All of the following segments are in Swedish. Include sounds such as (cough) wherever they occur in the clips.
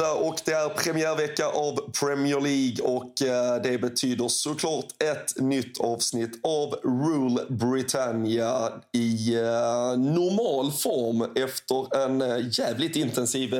Det är måndag och det är premiärvecka av Premier League och eh, det betyder såklart ett nytt avsnitt av Rule Britannia i eh, normal form efter en eh, jävligt intensiv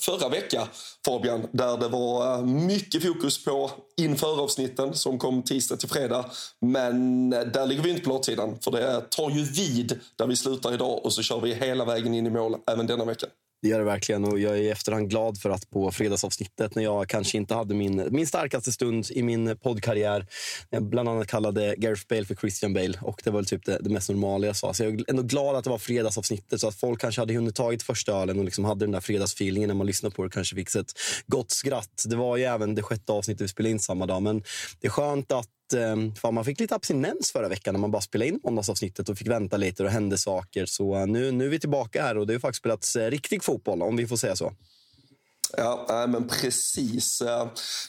förra vecka Fabian, där det var mycket fokus på inför avsnitten som kom tisdag till fredag. Men där ligger vi inte på latsidan, för det tar ju vid där vi slutar idag och så kör vi hela vägen in i mål även denna veckan. Det gör det verkligen och jag är i efterhand glad för att på fredagsavsnittet när jag kanske inte hade min, min starkaste stund i min poddkarriär, jag bland annat kallade Gareth Bale för Christian Bale och det var typ det, det, mest normala jag sa. Så jag är ändå glad att det var fredagsavsnittet så att folk kanske hade hunnit tagit första ölen och liksom hade den där fredagsfeelingen när man lyssnade på det kanske fick ett gott skratt. Det var ju även det sjätte avsnittet vi spelade in samma dag men det är skönt att Eh, fan, man fick lite abstinens förra veckan när man bara spelade in måndagsavsnittet och fick vänta lite och hände saker. Så eh, nu, nu är vi tillbaka här och det har faktiskt spelats eh, riktig fotboll om vi får säga så. Ja, men precis.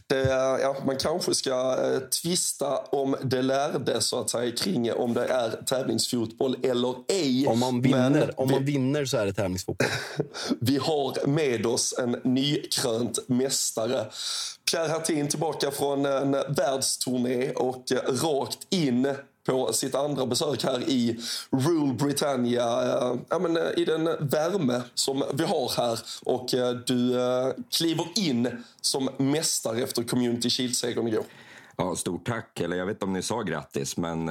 Det, ja, man kanske ska eh, tvista om det lärde så att säga kring om det är tävlingsfotboll eller ej. Om man vinner, om man vinner så är det tävlingsfotboll. (laughs) vi har med oss en nykrönt mästare. Pierre Hertin tillbaka från en världsturné och rakt in på sitt andra besök här i Rule Britannia. Eh, ja, men, eh, I den värme som vi har här och eh, du kliver in som mästare efter Community Shield-segern igår. Ja, stort tack. Eller jag vet inte om ni sa grattis, men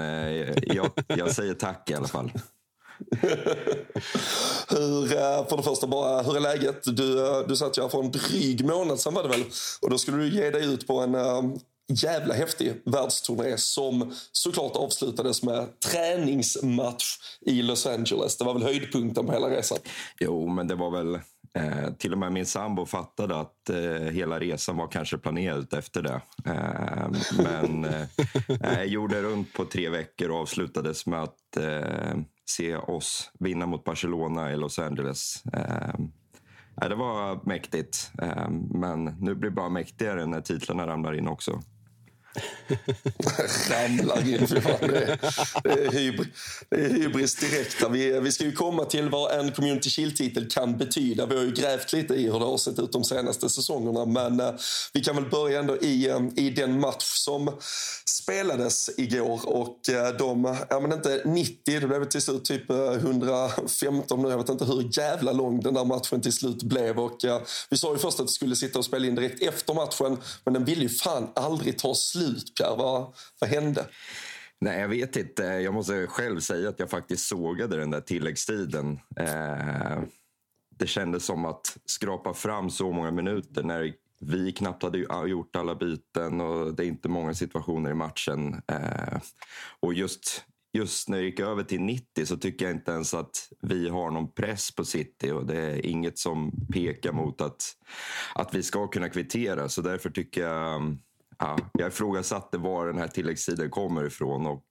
jag, jag säger tack i alla fall. (laughs) hur, för det första, bara, hur är läget? Du, du satt ju här för en dryg månad sedan var det väl? Och då skulle du ge dig ut på en jävla häftig världsturné som såklart avslutades med träningsmatch i Los Angeles. Det var väl höjdpunkten på hela resan? Jo, men det var väl eh, till och med min sambo fattade att eh, hela resan var kanske planerad efter det. Eh, men eh, eh, jag gjorde runt på tre veckor och avslutades med att eh, se oss vinna mot Barcelona i Los Angeles. Eh, eh det var mäktigt, eh, men nu blir det bara mäktigare när titlarna ramlar in också. (laughs) Ramlar in. För fan. Det, är, det, är hybris, det är hybris direkt. Vi, vi ska ju komma till vad en Community Shield-titel kan betyda. Vi har ju grävt lite i hur det har sett ut de senaste säsongerna. Men eh, vi kan väl börja ändå i, eh, i den match som spelades igår. Och eh, de, ja men inte 90, det blev till slut typ eh, 115 nu. Jag vet inte hur jävla lång den där matchen till slut blev. Och eh, vi sa ju först att vi skulle sitta och spela in direkt efter matchen. Men den ville ju fan aldrig ta slut slut, Pierre? Vad, vad hände? Nej, jag vet inte. Jag måste själv säga att jag faktiskt sågade den där tilläggstiden. Eh, det kändes som att skrapa fram så många minuter när vi knappt hade gjort alla byten och det är inte många situationer i matchen. Eh, och just, just när det gick över till 90 så tycker jag inte ens att vi har någon press på City och det är inget som pekar mot att, att vi ska kunna kvittera. Så därför tycker jag ja, jag ifrågasatte var den här tilläggstiden kommer ifrån. Och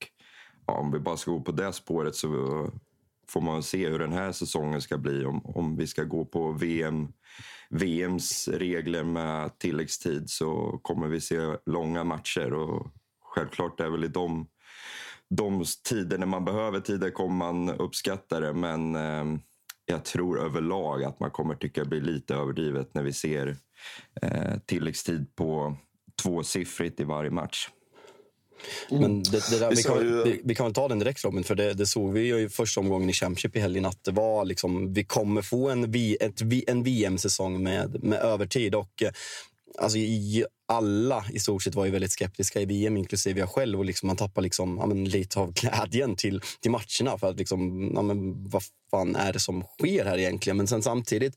ja, om vi bara ska gå på det spåret så får man se hur den här säsongen ska bli. Om, om vi ska gå på VM, VMs regler med tilläggstid så kommer vi se långa matcher. Och självklart är väl i de, de tider när man behöver tider kommer man uppskatta det. Men eh, jag tror överlag att man kommer tycka det blir lite överdrivet när vi ser eh, tilläggstid på tvåsiffrigt i varje match. Mm. Men det, det där, vi, kan, ju... vi, vi, kan väl ta den direkt Robin, för det, det såg vi ju i första omgången i Championship i helgen att det var liksom, vi kommer få en, ett, en VM-säsong med, med övertid. Och, eh, alltså, alla i stort sett var ju väldigt skeptiska i VM, inklusive jag själv. Och liksom, man tappar liksom, ja, men, lite av glädjen till, till matcherna. För att liksom, ja, men, vad fan är det som sker här egentligen? Men sen samtidigt,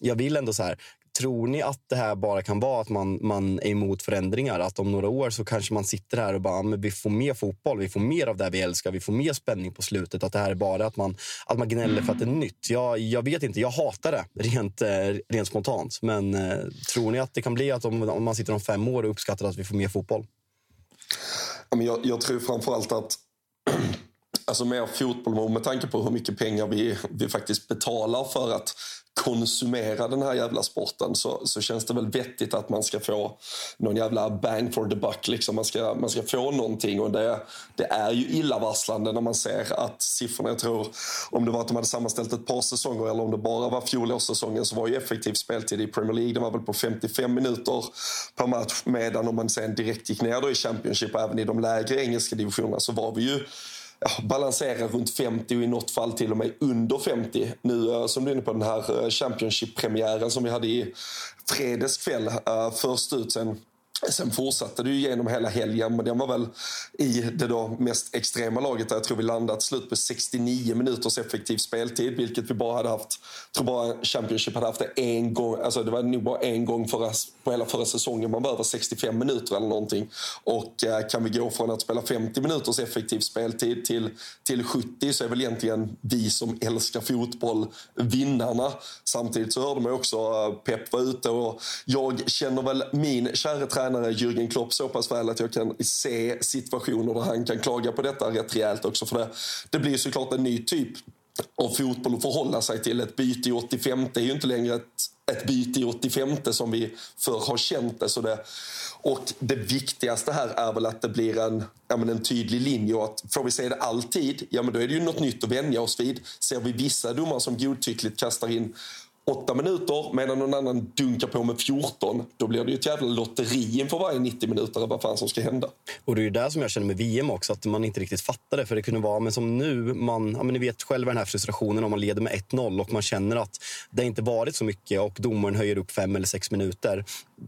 jag vill ändå så här, Tror ni att det här bara kan vara att man, man är emot förändringar? Att om några år så kanske man sitter här och bara, ah, men vi får mer fotboll, vi får mer av det vi älskar, vi får mer spänning på slutet. Att det här är bara att man, att man gnäller för att det är nytt. Jag, jag vet inte, jag hatar det rent, eh, rent spontant. Men eh, tror ni att det kan bli att om, om man sitter om fem år och uppskattar att vi får mer fotboll? Jag, jag tror framförallt att (clears throat) alltså mer fotboll med tanke på hur mycket pengar vi, vi faktiskt betalar för att konsumera den här jävla sporten så, så känns det väl vettigt att man ska få någon jävla bang for the buck. Liksom. Man, ska, man ska få någonting och det, det är ju illavarslande när man ser att siffrorna, jag tror om det var att de hade sammanställt ett par säsonger eller om det bara var fjolårssäsongen så var ju effektiv speltid i Premier League, den var väl på 55 minuter per match medan om man sen direkt gick ner då i Championship och även i de lägre engelska divisionerna så var vi ju balanserar runt 50 och i något fall till och med under 50. Nu eh, som du är inne på den här eh, Championship-premiären som vi hade i fredags kväll. Eh, Först ut sen Sen fortsatte det ju genom hela helgen, men den var väl i det då mest extrema laget där jag tror vi landat slut på 69 minuters effektiv speltid, vilket vi bara hade haft, tror bara Championship hade haft det en gång, alltså det var nog bara en gång förra, på hela förra säsongen man var över 65 minuter eller någonting. Och eh, kan vi gå från att spela 50 minuters effektiv speltid till, till 70 så är väl egentligen vi som älskar fotboll vinnarna. Samtidigt så hörde man också eh, Pep var ute och jag känner väl min käre tränare tränare Jürgen Klopp så pass väl att jag kan se situationer där han kan klaga på detta rätt rejält också. För det, det blir såklart en ny typ av fotboll att förhålla sig till. Ett byte i 85 är ju inte längre ett, ett byte i 85 som vi förr har känt det. Så det. Och det viktigaste här är väl att det blir en, ja, men en tydlig linje. Och att får vi se det alltid, ja men då är det ju något nytt att vänja oss vid. Ser vi vissa domar som godtyckligt kastar in åtta minuter medan någon annan dunkar på med 14. Då blir det ju ett jävla lotteri inför varje 90 minuter vad fan som ska hända. Och det är ju där som jag känner med VM också, att man inte riktigt fattar det. För det kunde vara, men som nu, man, ja, men ni vet själva den här frustrationen om man leder med 1-0 och man känner att det inte varit så mycket och domaren höjer upp fem eller sex minuter.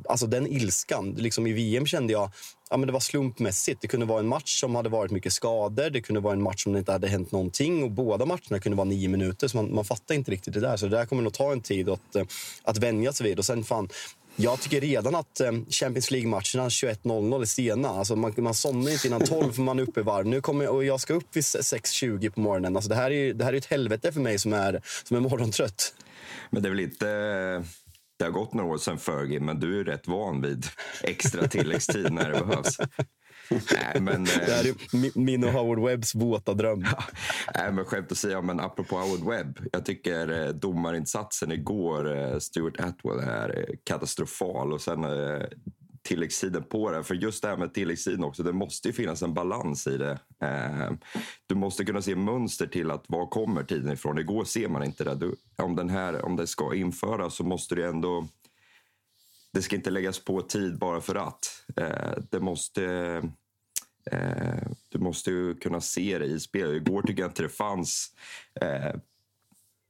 Alltså den ilskan, liksom i VM kände jag ja, men det var slumpmässigt. Det kunde vara en match som hade varit mycket skador. Det kunde vara en match som det inte hade hänt någonting. Och båda matcherna kunde vara nio minuter. Så man, man fattar inte riktigt det där. Så det där kommer nog ta en tid att, eh, att vänja sig vid. Och sen fan, jag tycker redan att eh, Champions League-matcherna 21.00 är sena. Alltså man, man somnar inte innan 12 för man är uppe i varv. Nu kommer, och jag ska upp vid 6.20 på morgonen. Alltså det, här är, det här är ett helvete för mig som är, som är morgontrött. Men det är väl inte eh, det har gått några år sedan Fergie, men du är rätt van vid extra tilläggstid när det behövs. Nej, men, det här är min och Howard Webbs våta dröm. Ja, nej, men skämt att säga, men apropå Howard Webb. Jag tycker eh, domarinsatsen igår, eh, Stuart Atwell, är katastrofal. Och sen eh, tilläggstiden på det. För just det här med tilläggstiden också, det måste ju finnas en balans i det. Eh, du måste kunna se mönster till att var kommer tiden ifrån. Igår ser man inte det. Du, om, den här, om det ska införas så måste det ändå... Det ska inte läggas på tid bara för att. Eh, det måste... Eh, du måste ju kunna se det i spel. Igår tycker jag inte det fanns...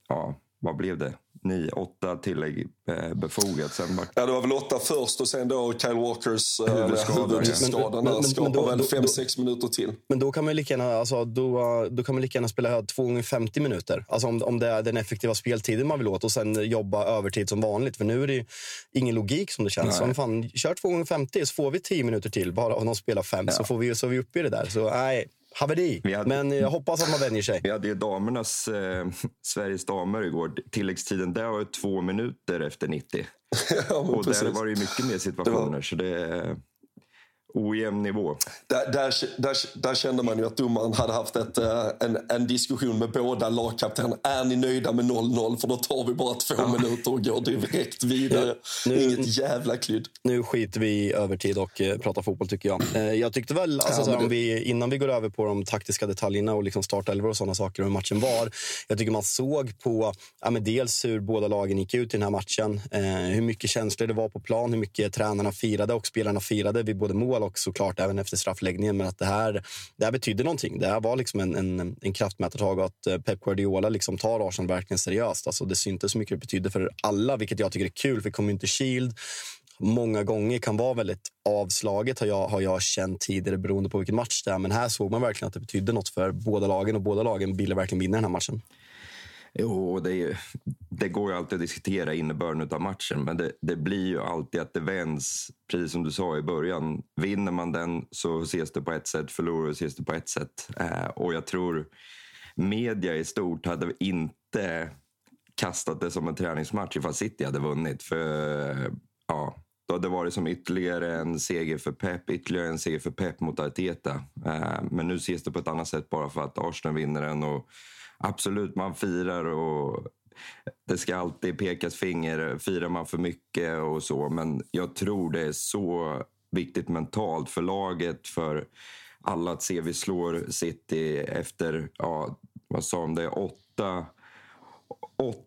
Ja, vad blev det? Nio, åtta tillägg eh, befogat. Sen bara... Ja, det var väl åtta först och sen då Kyle Walkers eh, huvudskada. Men, skapar väl fem, sex minuter till. Men då kan man lika gärna, alltså, då, då kan man lika gärna spela två gånger 50 minuter. Alltså om, om det är den effektiva speltiden man vill åt och sen jobba övertid som vanligt. För nu är det ingen logik som det känns. Om fan, kör två gånger 50 så får vi tio minuter till. Bara om de spelar fem ja. så, får vi, så är vi uppe i det där. Så nej, haveri. Hade, men jag hoppas att man vänjer sig. Vi hade ju damernas, eh, Sveriges damer igår. Tilläggstiden där var två minuter efter 90. (laughs) ja, och precis. där var det ju mycket mer situationer. Det var... Så det, ojämn nivå. Där, där, där, där, kände man ju att domaren hade haft ett, eh, en, en diskussion med båda lagkaptenerna. Är ni nöjda med 0-0? För då tar vi bara två ja. minuter och går direkt vidare. Nu, Inget jävla klydd. Nu skiter vi i övertid och uh, pratar fotboll tycker jag. Uh, jag tyckte väl, alltså, ja, såhär, om vi, innan vi går över på de taktiska detaljerna och liksom startelvor och sådana saker och hur matchen var. Jag tycker man såg på ja, men dels hur båda lagen gick ut i den här matchen. Uh, hur mycket känslor det var på plan, hur mycket tränarna firade och spelarna firade vid både mål och såklart även efter straffläggningen. Men att det här, det här betydde någonting. Det här var liksom en, en, en kraftmätartag och att eh, Pep Guardiola liksom tar Arsenal verkligen seriöst. Alltså det syntes så mycket det betydde för alla, vilket jag tycker är kul. För Community Shield många gånger kan vara väldigt avslaget har jag, har jag känt tidigare beroende på vilken match det är. Men här såg man verkligen att det betydde något för båda lagen och båda lagen ville verkligen vinna den här matchen. Jo, det, det, går ju alltid att diskutera innebörden av matchen men det, det, blir ju alltid att det vänds, precis som du sa i början. Vinner man den så ses det på ett sätt, förlorar ses det på ett sätt. Eh, och jag tror media i stort hade inte kastat det som en träningsmatch ifall City hade vunnit. För eh, ja, då hade det varit som ytterligare en seger för Pep, ytterligare en seger för Pep mot Arteta. Eh, men nu ses det på ett annat sätt bara för att Arsenal vinner den. Och absolut, man firar och det ska alltid pekas finger. Firar man för mycket och så. Men jag tror det är så viktigt mentalt för laget, för alla att se vi slår City efter, ja, vad sa de, det är åtta, åtta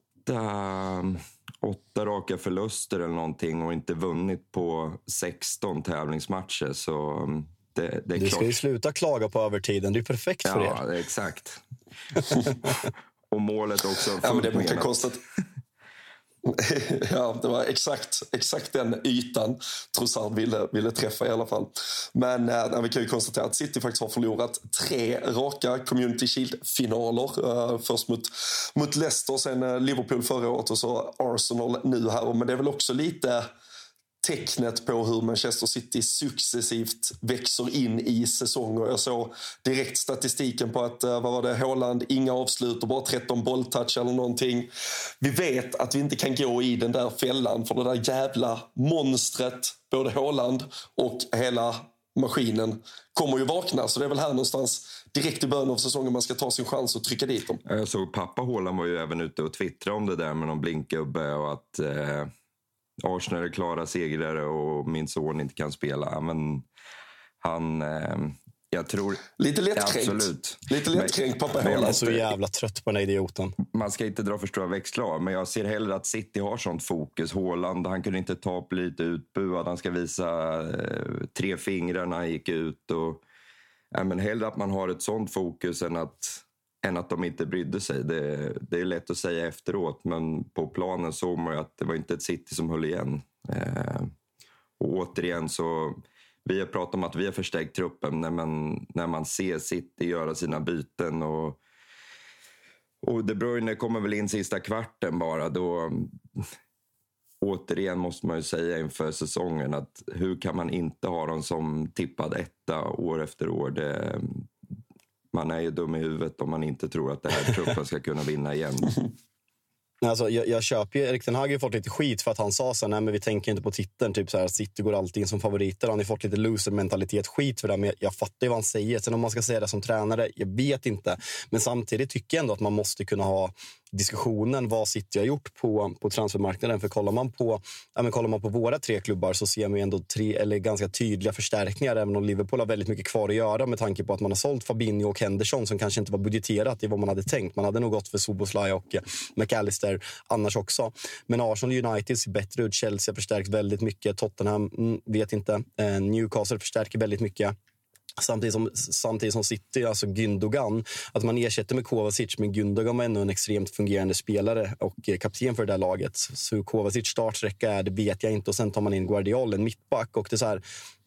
åtta raka förluster eller någonting och inte vunnit på 16 tävlingsmatcher. Så mm, det, det är du ska ju sluta klaga på övertiden. Det är perfekt för ja, er. Ja, exakt. (laughs) och målet också. Ja, men det man kan konstatera ja, det var exakt, exakt den ytan Trossard ville, ville träffa i alla fall. Men äh, vi kan ju konstatera att City faktiskt har förlorat tre raka Community Shield-finaler. Äh, först mot, mot Leicester, sen äh, Liverpool förra året och så Arsenal nu här. Men det är väl också lite tecknet på hur Manchester City successivt växer in i säsonger. Jag såg direkt statistiken på att, eh, vad var det, Håland, inga avslut och bara 13 bolltouch eller någonting. Vi vet att vi inte kan gå i den där fällan för det där jävla monstret, både Håland och hela maskinen kommer ju vakna. Så det är väl här någonstans direkt i början av säsongen man ska ta sin chans och trycka dit dem. Jag såg pappa Håland var ju även ute och twittrade om det där med någon blinkgubbe och att eh Arsenal är klara segrare och min son inte kan spela. Men han... Eh, jag tror... Lite lättkränkt. Absolut. Lite lättkränkt pappa Jag är så jävla trött på den idioten. Man ska inte dra för stora växlar men jag ser hellre att City har sånt fokus. Håland, han kunde inte ta upp lite utbuad. Han ska visa eh, tre fingrar när han gick ut. Och, ja, men hellre att man har ett sånt fokus än att än att de inte brydde sig. Det, det, är lätt att säga efteråt, men på planen såg man ju att det var inte ett City som höll igen. Eh, och återigen så, vi har pratat om att vi har förstärkt truppen när man, när man ser City göra sina byten och, och De Bruyne kommer väl in sista kvarten bara. Då, återigen måste man ju säga inför säsongen att hur kan man inte ha dem som tippad etta år efter år? Det, man är ju dum i huvudet om man inte tror att det här truppen ska kunna vinna igen. (laughs) Alltså, jag, jag köper ju, Erik Ten Hag har fått lite skit för att han sa så här, nej men vi tänker inte på titeln. Typ så här, City går alltid in som favoriter. Han har fått lite loser-mentalitet, skit för det. Men jag, jag fattar ju vad han säger. Sen om man ska säga det som tränare, jag vet inte. Men samtidigt tycker jag ändå att man måste kunna ha diskussionen vad City har gjort på, på transfermarknaden. För kollar man på, ja, men kollar man på våra tre klubbar så ser man ändå tre, eller ganska tydliga förstärkningar. Även om Liverpool har väldigt mycket kvar att göra med tanke på att man har sålt Fabinho och Henderson som kanske inte var budgeterat i vad man hade tänkt. Man hade nog gått för Soboslaj och eh, McAllister annars också. Men Arsenal United ser bättre ut. Chelsea har förstärkt väldigt mycket. Tottenham, mm, vet inte. Eh, Newcastle förstärker väldigt mycket. Samtidigt som, samtidigt som City, alltså Gündogan, att man ersätter med Kovacic, men Gündogan var ändå en extremt fungerande spelare och eh, kapten för det där laget. Så Kovacic startsträcka är, det vet jag inte. Och sen tar man in Guardiol, en mittback. Och det är så här,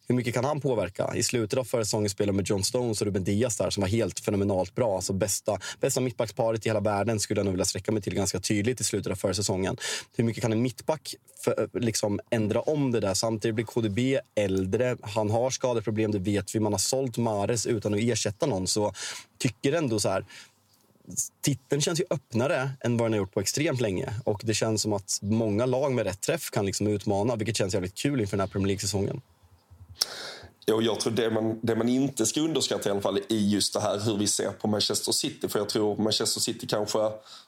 hur mycket kan han påverka? I slutet av förra säsongen spelade med John Stones och Ruben Diaz där som var helt fenomenalt bra. Alltså bästa, bästa mittbacksparet i hela världen skulle jag nog vilja sträcka mig till ganska tydligt i slutet av förra säsongen. Hur mycket kan en mittback för, eh, liksom ändra om det där? Samtidigt blir KDB äldre. Han har skadeproblem, det vet vi. Man har sålt Mares utan att ersätta någon. Så tycker ändå så här titeln känns ju öppnare än vad den har gjort på extremt länge. Och det känns som att många lag med rätt träff kan liksom utmana, vilket känns jävligt kul inför den här Premier League-säsongen. Ja, jag tror det man, det man inte ska underskatta i alla fall är just det här hur vi ser på Manchester City. För jag tror Manchester City kanske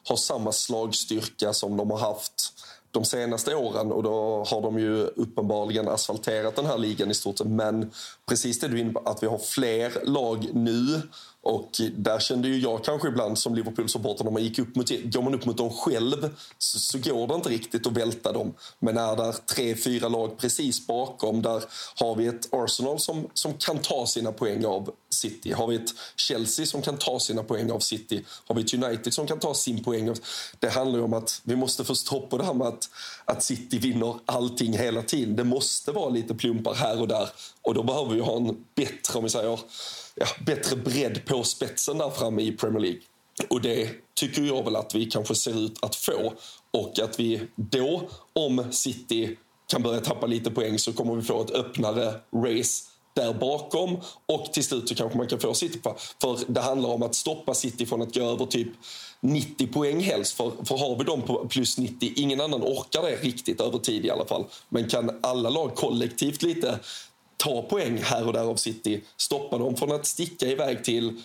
har samma slagstyrka som de har haft de senaste åren och då har de ju uppenbarligen asfalterat den här ligan i stort sett. Men precis det du är inne på, att vi har fler lag nu och där kände ju jag kanske ibland som Liverpool-supporter när man gick upp mot, går man upp mot dem själv så, så går det inte riktigt att välta dem. Men är där tre, fyra lag precis bakom, där har vi ett Arsenal som, som kan ta sina poäng av City. Har vi ett Chelsea som kan ta sina poäng av City. Har vi ett United som kan ta sin poäng av... Det handlar ju om att vi måste få stopp på det här med att, att City vinner allting hela tiden. Det måste vara lite plumpar här och där. Och då behöver vi ha en bättre, om vi säger ja, bättre bredd på spetsen där framme i Premier League. Och det tycker jag väl att vi kanske ser ut att få. Och att vi då, om City kan börja tappa lite poäng så kommer vi få ett öppnare race där bakom och till slut så kanske man kan få City på. För det handlar om att stoppa City från att gå över typ 90 poäng helst. För, för har vi dem på plus 90, ingen annan orkar det riktigt över tid i alla fall. Men kan alla lag kollektivt lite ta poäng här och där av City, stoppa dem från att sticka iväg till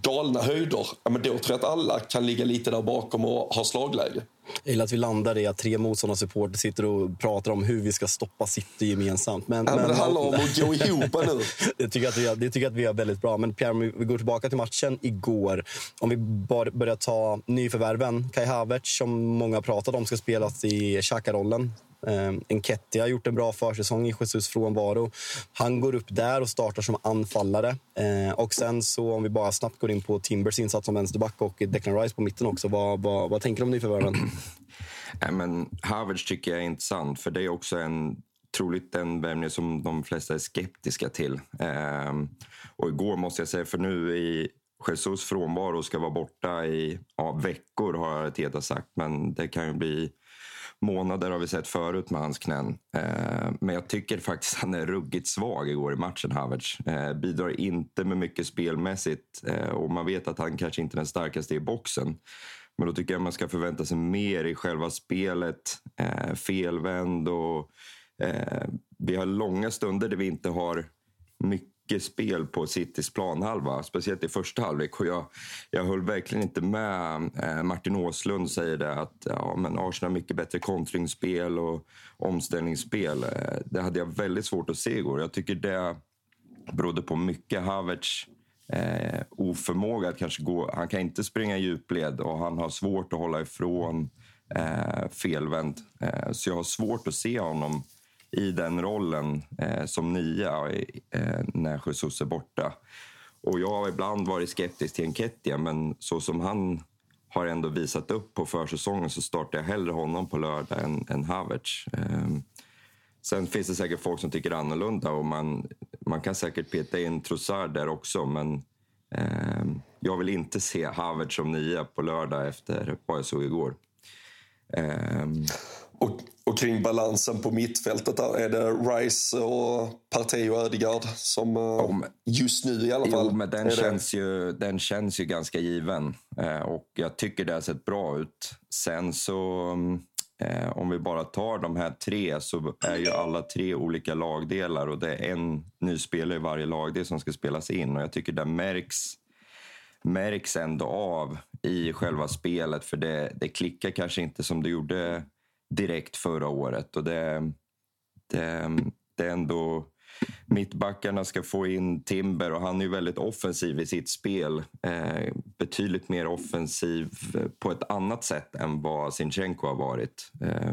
galna höjder, ja, men då tror jag att alla kan ligga lite där bakom och ha slagläge. Gillar att vi landar i att tre motståndarsupporter sitter och pratar om hur vi ska stoppa City gemensamt. Men, ja, men, det handlar om att gå (laughs) ihop nu. det, tycker att vi, det tycker jag att vi är väldigt bra. Men Pierre, om vi går tillbaka till matchen igår. Om vi börjar ta nyförvärven. Kai Havertz, som många pratat om, ska spelas i Xhaka-rollen. Eh, Enketia har gjort en bra försäsong i Jesus frånvaro. Han går upp där och startar som anfallare. Ehm, och sen så om vi bara snabbt går in på Timbers insats som vänsterback och Declan Rice på mitten också. Vad, vad, vad tänker du om nyförvärven? (clears throat) Nej, men Havertz tycker jag är intressant för det är också en troligt en värvning som de flesta är skeptiska till. Ehm, och igår måste jag säga, för nu i Jesus frånvaro ska vara borta i ja, veckor har Arteta sagt, men det kan ju bli månader har vi sett förut med hans knän. Eh, men jag tycker faktiskt han är ruggigt svag igår i matchen, Havertz. Eh, bidrar inte med mycket spelmässigt eh, och man vet att han kanske inte är den starkaste i boxen. Men då tycker jag man ska förvänta sig mer i själva spelet. Eh, felvänd och eh, vi har långa stunder där vi inte har mycket mycket spel på Citys planhalva, speciellt i första halvlek. Och jag, jag höll verkligen inte med eh, Martin Åslund säger det att ja, men Arsenal har mycket bättre kontringsspel och omställningsspel. Eh, det hade jag väldigt svårt att se igår. Jag tycker det berodde på mycket Havertz eh, oförmåga att kanske gå... Han kan inte springa djupled och han har svårt att hålla ifrån eh, felvänd. Eh, så jag har svårt att se honom i den rollen eh, som nia eh, när Jesus är borta. Och jag har ibland varit skeptisk till Enketia, men så som han har ändå visat upp på försäsongen så startar jag hellre honom på lördag än, än Havertz. Eh, sen finns det säkert folk som tycker annorlunda och man, man kan säkert peta in Trossard där också, men eh, jag vill inte se Havertz som nia på lördag efter vad jag såg igår. Eh, och, och kring balansen på mittfältet där, är det Rice och Partey och Ödegaard som oh, just nu i alla fall? Jo, men den känns, ju, den känns ju ganska given eh, och jag tycker det har sett bra ut. Sen så eh, om vi bara tar de här tre så är ju alla tre olika lagdelar och det är en ny spelare i varje lagdel som ska spelas in och jag tycker det märks märks ändå av i själva spelet för det, det klickar kanske inte som det gjorde direkt förra året. Och det, det, det är ändå... Mittbackarna ska få in Timber och han är ju väldigt offensiv i sitt spel. Eh, betydligt mer offensiv på ett annat sätt än vad Sinchenko har varit. Eh,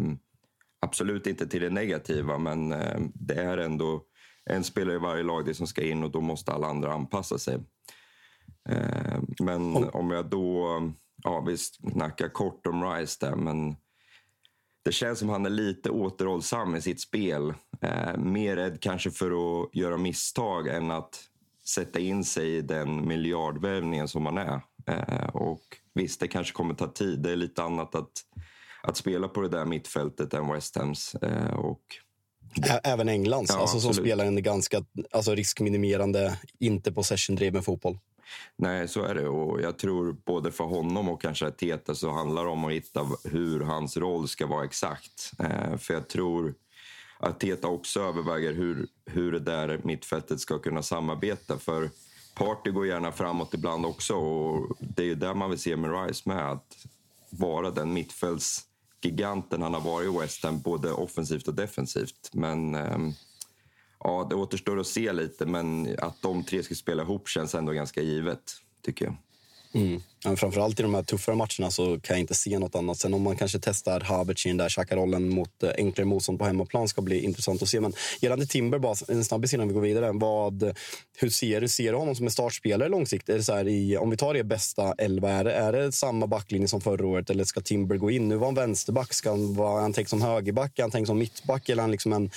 absolut inte till det negativa, men eh, det är ändå en spelare i varje lag som ska in och då måste alla andra anpassa sig. Eh, men om jag då... Ja, vi snackar kort om Rice där, men det känns som han är lite återhållsam i sitt spel. Eh, mer rädd kanske för att göra misstag än att sätta in sig i den miljardvärvningen som han är. Eh, och visst, det kanske kommer ta tid. Det är lite annat att, att spela på det där mittfältet än West Hams. Eh, och Även Englands, ja, alltså, som spelar en ganska alltså, riskminimerande, inte possession-driven fotboll. Nej, så är det. Och jag tror både för honom och kanske Teta så handlar det om att hitta hur hans roll ska vara exakt. Eh, för jag tror att Teta också överväger hur, hur det där mittfältet ska kunna samarbeta. För Party går gärna framåt ibland också och det är ju där man vill se med Rice med. Att vara den mittfältsgiganten han har varit i West Ham, både offensivt och defensivt. Men eh, ja, det återstår att se lite, men att de tre ska spela ihop känns ändå ganska givet, tycker jag. Mm. Men framförallt i de här tuffare matcherna så kan jag inte se nåt annat. Sen om man kanske testar Havertz i den där Xhaka-rollen mot eh, enklare motstånd på hemmaplan ska bli intressant att se. Men gällande Timber, bara en snabbis innan vi går vidare. Vad, hur ser du ser du honom som en startspelare långsiktigt? Är det så här i, om vi tar det bästa elva, är det, är det samma backlinje som förra året eller ska Timber gå in? Nu var han vänsterback, ska han vara han tänkt som högerback, är han tänkt som mittback eller är han liksom en,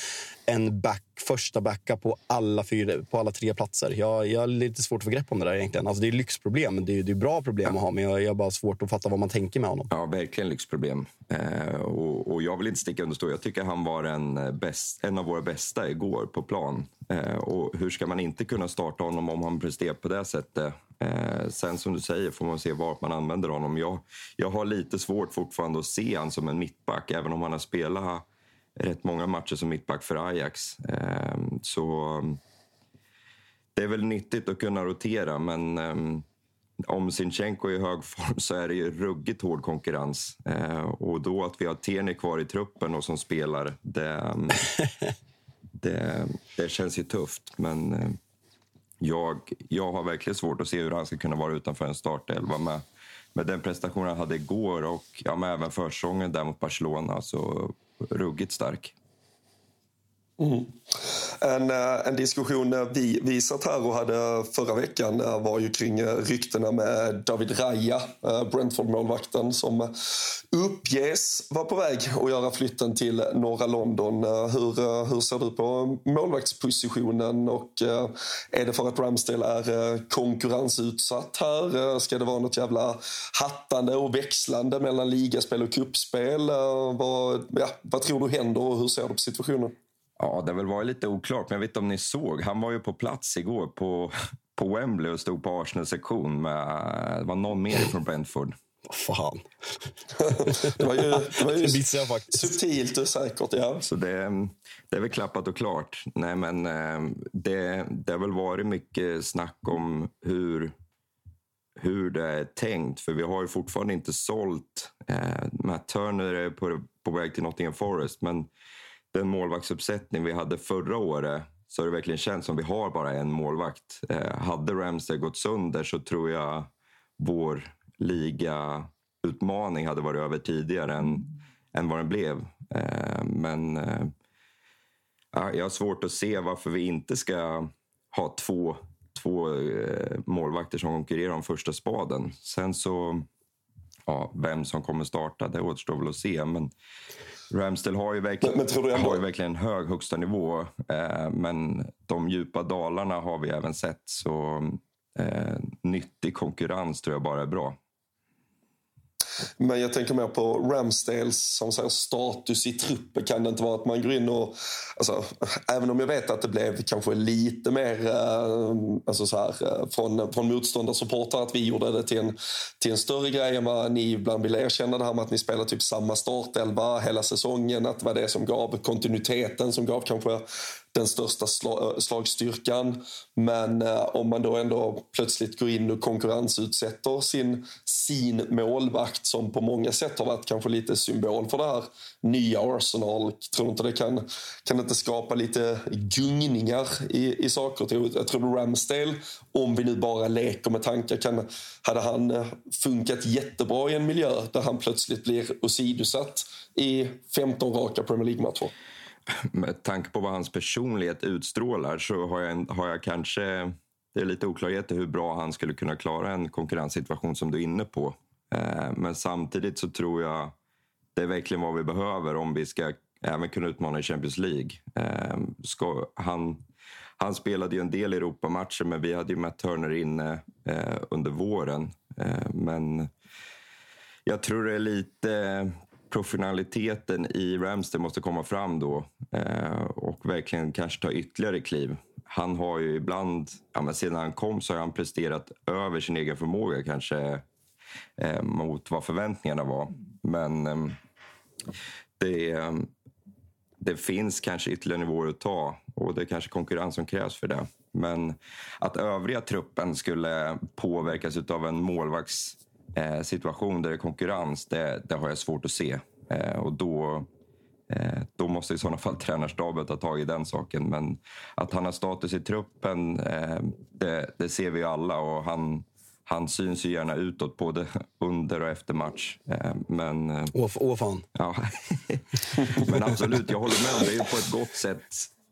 en back, första backup på alla, fyra, på alla tre platser? Jag, jag har lite svårt att få grepp om det där egentligen. Alltså det är lyxproblem, men det är, det är bra problem lyxproblem ha, men jag, jag har bara svårt att fatta vad man tänker med honom. Ja, verkligen lyxproblem. Eh, och, och, jag vill inte sticka under stol. Jag tycker han var en, eh, bäst, en av våra bästa igår på plan. Eh, och hur ska man inte kunna starta honom om han presterar på det sättet? Eh, sen som du säger får man se vart man använder honom. Jag, jag har lite svårt fortfarande att se honom som en mittback, även om han har spelat rätt många matcher som mittback för Ajax. Eh, så mm, det är väl nyttigt att kunna rotera, men ehm, om Sinchenko är i hög form så är det ju ruggigt hård konkurrens. Eh, och då att vi har Tierney kvar i truppen och som spelar, det, (laughs) det, det, känns ju tufft. Men eh, jag, jag har verkligen svårt att se hur han ska kunna vara utanför en startelva med, med den prestation han hade igår och ja, även försäsongen där mot Barcelona. Så ruggigt stark. Mm. En, eh, en diskussion vi, vi satt här och hade förra veckan var ju kring eh, ryktena med David Raya, eh, Brentford-målvakten som uppges vara på väg att göra flytten till norra London. Hur, hur ser du på målvaktspositionen och är det för att Ramsdale är konkurrensutsatt här? Ska det vara något jävla hattande och växlande mellan ligaspel och kuppspel? Vad, ja, vad tror du händer och hur ser du på situationen? Ja, det har väl varit lite oklart, men jag vet inte om ni såg. Han var ju på plats igår på, (laughs) på Wembley och stod på Arsenal-sektion med det var någon mer från Brentford. Fan. (laughs) det var ju, det var ju subtilt och säkert. Ja. Så det, det är väl klappat och klart. Nej, men eh, det, det har väl varit mycket snack om hur, hur det är tänkt. För vi har ju fortfarande inte sålt. Eh, Matt Turner är på, på väg till Nottingham Forest. Men den målvaktsuppsättning vi hade förra året så har det verkligen känts som vi har bara en målvakt. Eh, hade Ramsey gått sönder så tror jag vår ligautmaning hade varit över tidigare än, än vad den blev. Eh, men eh, jag har svårt att se varför vi inte ska ha två, två eh, målvakter som konkurrerar om första spaden. Sen så, ja, vem som kommer starta, det återstår väl att se. Men Ramsdale har ju verkligen, men, men har ju verkligen en hög högsta nivå. Eh, men de djupa dalarna har vi även sett. Så eh, nyttig konkurrens tror jag bara är bra. Men jag tänker mer på Ramsdales som säger, status i truppen. Kan det inte vara att man går in och... Alltså, även om jag vet att det blev kanske lite mer eh, alltså så här, eh, från, från motståndarsupportrar att vi gjorde det till en, till en större grej än vad ni ibland vill erkänna. Det här med att ni spelar typ samma startelva hela säsongen. Att det var det som gav kontinuiteten, som gav kanske den största eh, slagstyrkan. Men eh, om man då ändå plötsligt går in och konkurrensutsätter sin, sin målvakt som på många sätt har varit kanske lite symbol för det här nya Arsenal. Tror inte det kan, kan inte skapa lite gungningar i, i saker och? Jag tror Ramsdale, om vi nu bara leker med tankar, kan, hade han eh, funkat jättebra i en miljö där han plötsligt blir åsidosatt i 15 raka Premier League-matcher? Med tanke på vad hans personlighet utstrålar så har jag, har jag kanske... Det är lite oklarheter hur bra han skulle kunna klara en konkurrenssituation som du är inne på. Eh, men samtidigt så tror jag det är verkligen vad vi behöver om vi ska även kunna utmana i Champions League. Eh, ska, han, han spelade ju en del Europamatcher men vi hade ju Matt Turner inne eh, under våren. Men jag tror det är lite professionaliteten i Ramster måste komma fram då eh, och verkligen kanske ta ytterligare kliv. Han har ju ibland, ja, men sedan han kom så har han presterat över sin egen förmåga kanske eh, mot vad förväntningarna var. Men eh, det, ehm, det finns kanske ytterligare nivåer att ta och det är kanske konkurrens som krävs för det. Men att övriga truppen skulle påverkas av en målvakts eh, situation där det är konkurrens, det, det har jag svårt att se. Eh, och då, eh, då måste i sådana fall (laughs) tränarstaben ta tag i den saken. Men att han har status i truppen, eh, det, det, ser vi alla. Och han, han syns ju gärna utåt, både (laughs) under och efter match. Eh, men, eh, åh, åh fan. Ja. (laughs) men absolut, jag håller med. Det är på ett gott sätt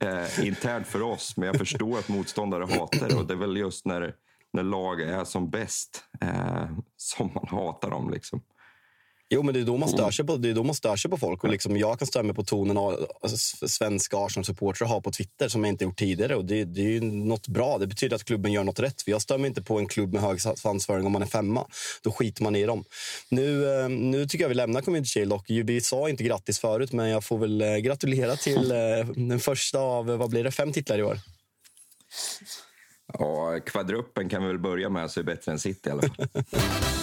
eh, internt för oss. Men jag förstår att motståndare hatar det. Och det är väl just när när lag är som bäst eh, som man hatar dem. Liksom. Jo, men det är då man stör mm. sig på, det är då man stör på folk. Och liksom, jag kan störa mig på tonen alltså, svenska Arsenal-supportrar har på Twitter som jag inte gjort tidigare. Och det, det är ju något bra. Det betyder att klubben gör något rätt. För jag stör mig inte på en klubb med hög svansföring om man är femma. Då skiter man i dem. Nu, eh, nu tycker jag vi lämnar Community Shield och vi sa inte grattis förut, men jag får väl eh, gratulera till eh, den första av, vad blir det, fem titlar i år. Ja, kvadruppen kan vi väl börja med så är bättre än City i alla fall. (laughs)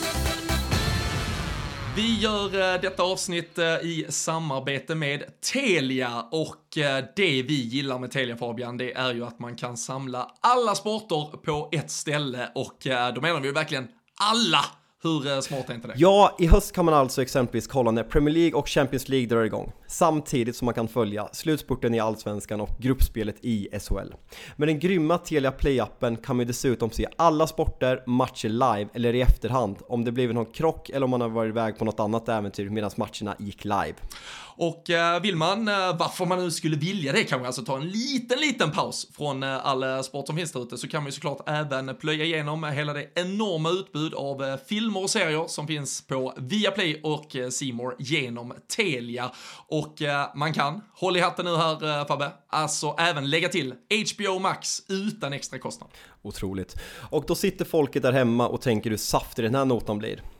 Vi gör eh, detta avsnitt eh, i samarbete med Telia och eh, det vi gillar med Telia Fabian, det är ju att man kan samla alla sporter på ett ställe och då menar vi verkligen alla hur eh, smart är inte det? Ja, i höst kan man alltså exempelvis kolla när Premier League och Champions League drar igång. Samtidigt som man kan följa slutspurten i Allsvenskan och gruppspelet i SHL. Med den grymma Telia Play-appen kan man dessutom se alla sporter, matcher live eller i efterhand om det blivit någon krock eller om man har varit iväg på något annat äventyr medan matcherna gick live. Och eh, vill man, eh, varför man nu skulle vilja det, kanske alltså ta en liten, liten paus från eh, all sport som finns där ute, så kan man ju såklart även plöja igenom hela det enorma utbud av filmer och serier som finns på Viaplay och eh, Simor genom Telia. Och eh, man kan, håll i hatten nu här eh, Fabbe, alltså även lägga till HBO Max utan extra kostnad. Otroligt. Och då sitter folket där hemma och tänker hur saftig den här notan blir.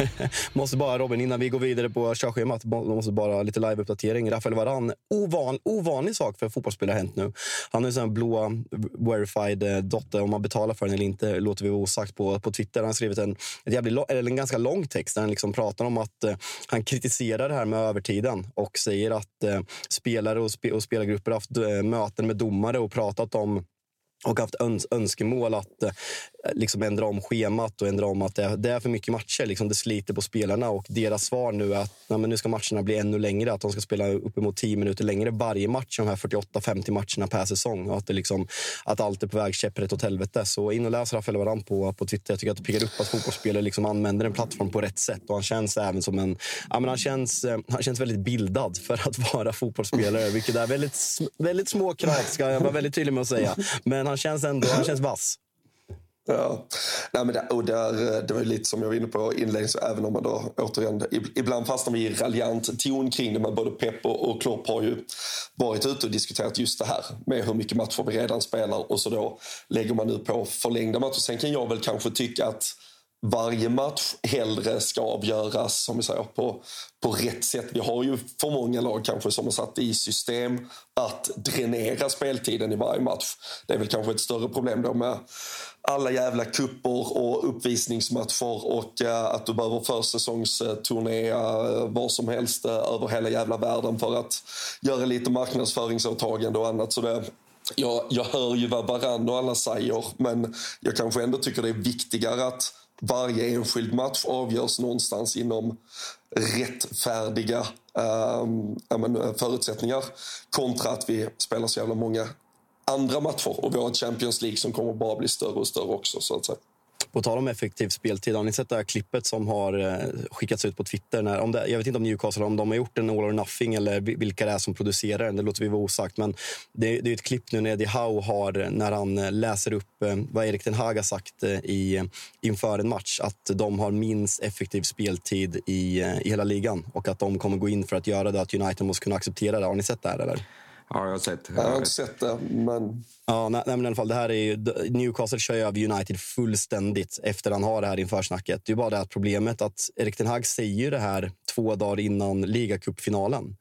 (laughs) måste bara Robin, innan vi går vidare på körschemat, måste bara lite liveuppdatering. Rafael Varan, ovan, ovanlig sak för fotbollsspelare hänt nu. Han har en blå eh, verified eh, dotter, om man betalar för den eller inte låter vi vara osagt på, på Twitter. Han har skrivit en, ett jävligt, eller en ganska lång text där han liksom pratar om att eh, han kritiserar det här med övertiden och säger att eh, spelare och, spe, och spelargrupper har haft eh, möten med domare och pratat om och haft öns önskemål att eh, liksom ändra om schemat och ändra om att det, det är för mycket matcher. Liksom det sliter på spelarna och deras svar nu är att nej, men nu ska matcherna bli ännu längre. Att de ska spela uppemot 10 minuter längre varje match, de här 48-50 matcherna per säsong. Och att, det liksom, att allt är på väg käpprätt åt helvete. Så in och läs Rafael Varan på, på Twitter. Jag tycker att det piggar upp att fotbollsspelare liksom använder en plattform på rätt sätt. Och han känns även som en... Ja, men han, känns, eh, han känns väldigt bildad för att (laughs) vara fotbollsspelare, vilket är väldigt, väldigt små krav, ska jag vara väldigt tydlig med att säga. Men han känns ändå han känns vass. Ja, Nej, men det, och där, eh, det var lite som jag var inne på inledningsvis, även om man då återigen, ibland fastnar vi i raljant ton kring det, men både Pep och, och Klopp har ju varit ute och diskuterat just det här med hur mycket matcher vi redan spelar och så då lägger man nu på förlängda matcher. Sen kan jag väl kanske tycka att varje match hellre ska avgöras som vi säger, på, på rätt sätt. Vi har ju för många lag kanske som har satt i system att dränera speltiden i varje match. Det är väl kanske ett större problem då med alla jävla kupper och uppvisningsmatcher och uh, att du behöver försäsongsturnera uh, var som helst uh, över hela jävla världen för att göra lite marknadsföringsåtagande och annat. Så det, jag, jag hör ju vad Varann och alla säger men jag kanske ändå tycker det är viktigare att varje enskild match avgörs någonstans inom rättfärdiga äh, förutsättningar kontra att vi spelar så jävla många andra matcher och vi har ett Champions League som kommer bara bli större och större också. så att säga. På tal om effektiv speltid, har ni sett det här klippet som har eh, skickats ut på Twitter? När, om det, jag vet inte om Newcastle om de har gjort en all or nothing eller vilka det är som producerar den. Det låter vi vara osagt. Men det, det är ett klipp nu när Eddie Howe har, eh, när han eh, läser upp vad Erik Ten Hag har sagt i, inför en match. Att de har minst effektiv speltid i, i hela ligan och att de kommer gå in för att göra det. Att United måste kunna acceptera det. Har ni sett det här eller? Ja, jag har sett. Jag har inte sett det, men... Ja, nej, men i alla fall, det här är ju, Newcastle kör ju över United fullständigt efter han har det här inför snacket. Det är bara det att problemet att Erik Ten Hag säger det här två dagar innan ligacupfinalen.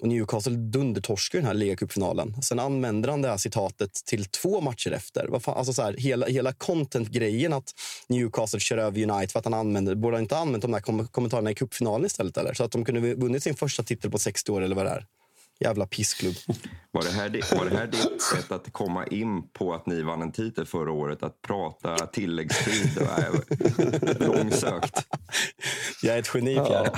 Och Newcastle dundertorskar den här ligacupfinalen. Sen använder han det här citatet till två matcher efter. Vad fan, alltså så här, hela hela content-grejen att Newcastle kör över United för att han använder, borde han inte använt de här kommentarerna i cupfinalen istället? Eller? Så att de kunde vunnit sin första titel på 60 år eller vad det är. Jävla pissklubb. Var det, här, var det här ditt sätt att komma in på att ni vann en titel förra året? Att prata tilläggstid? (laughs) Långsökt. Jag är ett geni, Pierre.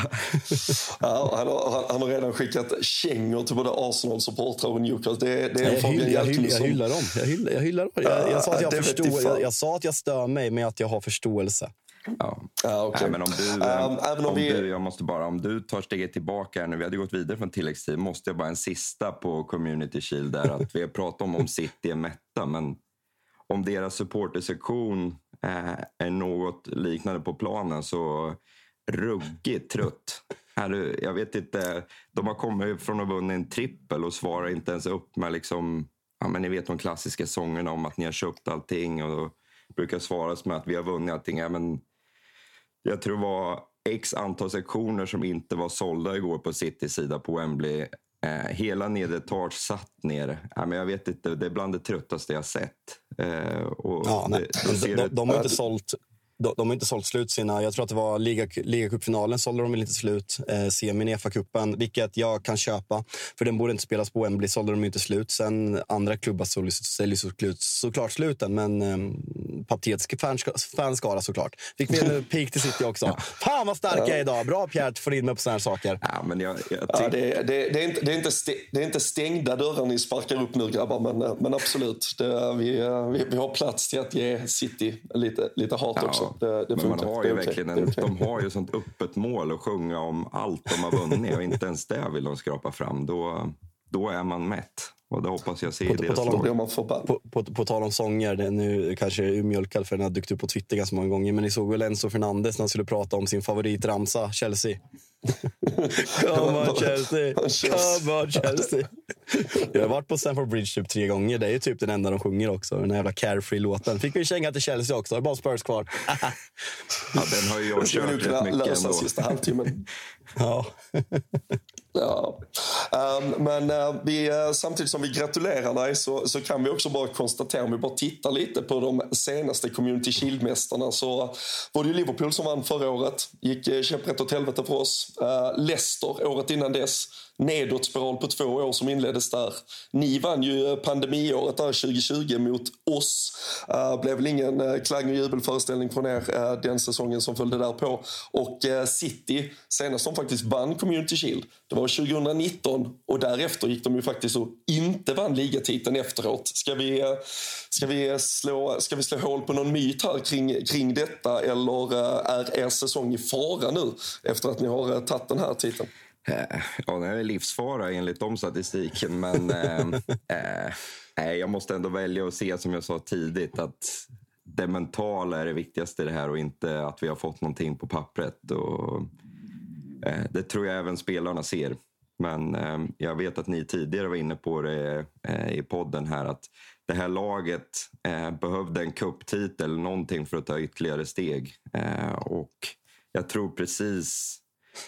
Ja. han, har, han, har redan skickat kängor till både Arsenal-supportrar och Newcastle. Det, det är jag, hyll, jag, hyll, jag hyllar dem. Jag hyllar, jag, hyllar dem. Jag, jag, sa att jag, förstår, jag, jag sa att jag stör mig, men att jag har förståelse. Ja. Ah, okay. Nej, men om du, um, även om, vi... du, jag måste bara, om du tar steget tillbaka nu, vi hade gått vidare från tilläggstid, måste jag bara en sista på Community Shield där. Att vi har pratat om om City är mätta, men om deras supportersektion eh, är något liknande på planen så ruggigt trött. Jag vet inte, de har kommit från att vunnit en trippel och svarar inte ens upp med liksom, ja men ni vet de klassiska sångerna om att ni har köpt allting och brukar svaras med att vi har vunnit allting. Ja, men jag tror det var x antal sektioner som inte var sålda igår på Citys sida på Wembley. Eh, hela nedre etage satt ner. Ja, men jag vet inte, det är bland det tröttaste jag sett. Eh, och ja, nej. Det, de, de, de, har inte sålt de, de har inte sålt slut sina... Jag tror att det var liga, ligacupfinalen sålde de väl inte slut. Eh, semin i FA-cupen, vilket jag kan köpa. För den borde inte spelas på Wembley, sålde de inte slut. Sen andra klubbar säljer såklart, såklart sluten, men eh, patetisk fanskara såklart. Fick vi en (laughs) peak till City också. Ja. Fan vad stark jag är idag! Bra Pierre, att få in mig på såna här saker. Ja, men jag, jag ja, det, det, det, är inte, det, är inte det är inte stängda dörrar ni sparkar upp nu grabbar, men, eh, men absolut. Det, vi, vi, vi har plats till att ge City lite, lite hat ja. också. Det, det men man har ju verkligen en, de har ju sånt öppet mål att sjunga om allt de har vunnit och inte ens det vill de skrapa fram. Då, då är man mätt. Och det hoppas jag ser i deras lag. På, på, på, på tal om sånger, det är nu kanske är mjölkad för den har dykt upp på Twitter ganska många gånger. Men ni såg väl Enzo Fernandes när han skulle prata om sin favoritramsa, Chelsea? (laughs) Come on Chelsea, come on Chelsea. Jag har varit på Stamford Bridge typ tre gånger. Det är ju typ den enda de sjunger också. Den här jävla Carefree-låten. Fick vi känga till Chelsea också. Det är bara Spurs kvar. ja, den har ju jag kört rätt mycket ändå. sista halvtimmen. ja. Ja. Um, men uh, vi, uh, samtidigt som vi gratulerar dig så, så kan vi också bara konstatera, om vi bara tittar lite på de senaste Community Shield-mästarna så var det ju Liverpool som vann förra året. Gick uh, käpprätt åt helvete för oss. Uh, Leicester året innan dess nedåtspiral på två år som inleddes där. Ni vann ju eh, pandemiåret där 2020 mot oss. Uh, blev väl ingen uh, klang och jubelföreställning från er uh, den säsongen som följde därpå. Och uh, City, senast de faktiskt vann Community Shield, det var 2019 och därefter gick de ju faktiskt och inte vann ligatiteln efteråt. Ska vi, uh, ska vi, slå, ska vi slå hål på någon myt här kring, kring detta eller är er säsong i fara nu efter att ni har tagit den här titeln? Eh, ja, det är livsfara enligt de statistiken. Men eh, (laughs) eh, jag måste ändå välja att se, som jag sa tidigt, att det mentala är det viktigaste i det här och inte att vi har fått någonting på pappret. Och, eh, det tror jag även spelarna ser. Men eh, jag vet att ni tidigare var inne på det eh, i podden här att det här laget behövde en kupptitel, någonting för att ta ytterligare steg. och jag tror precis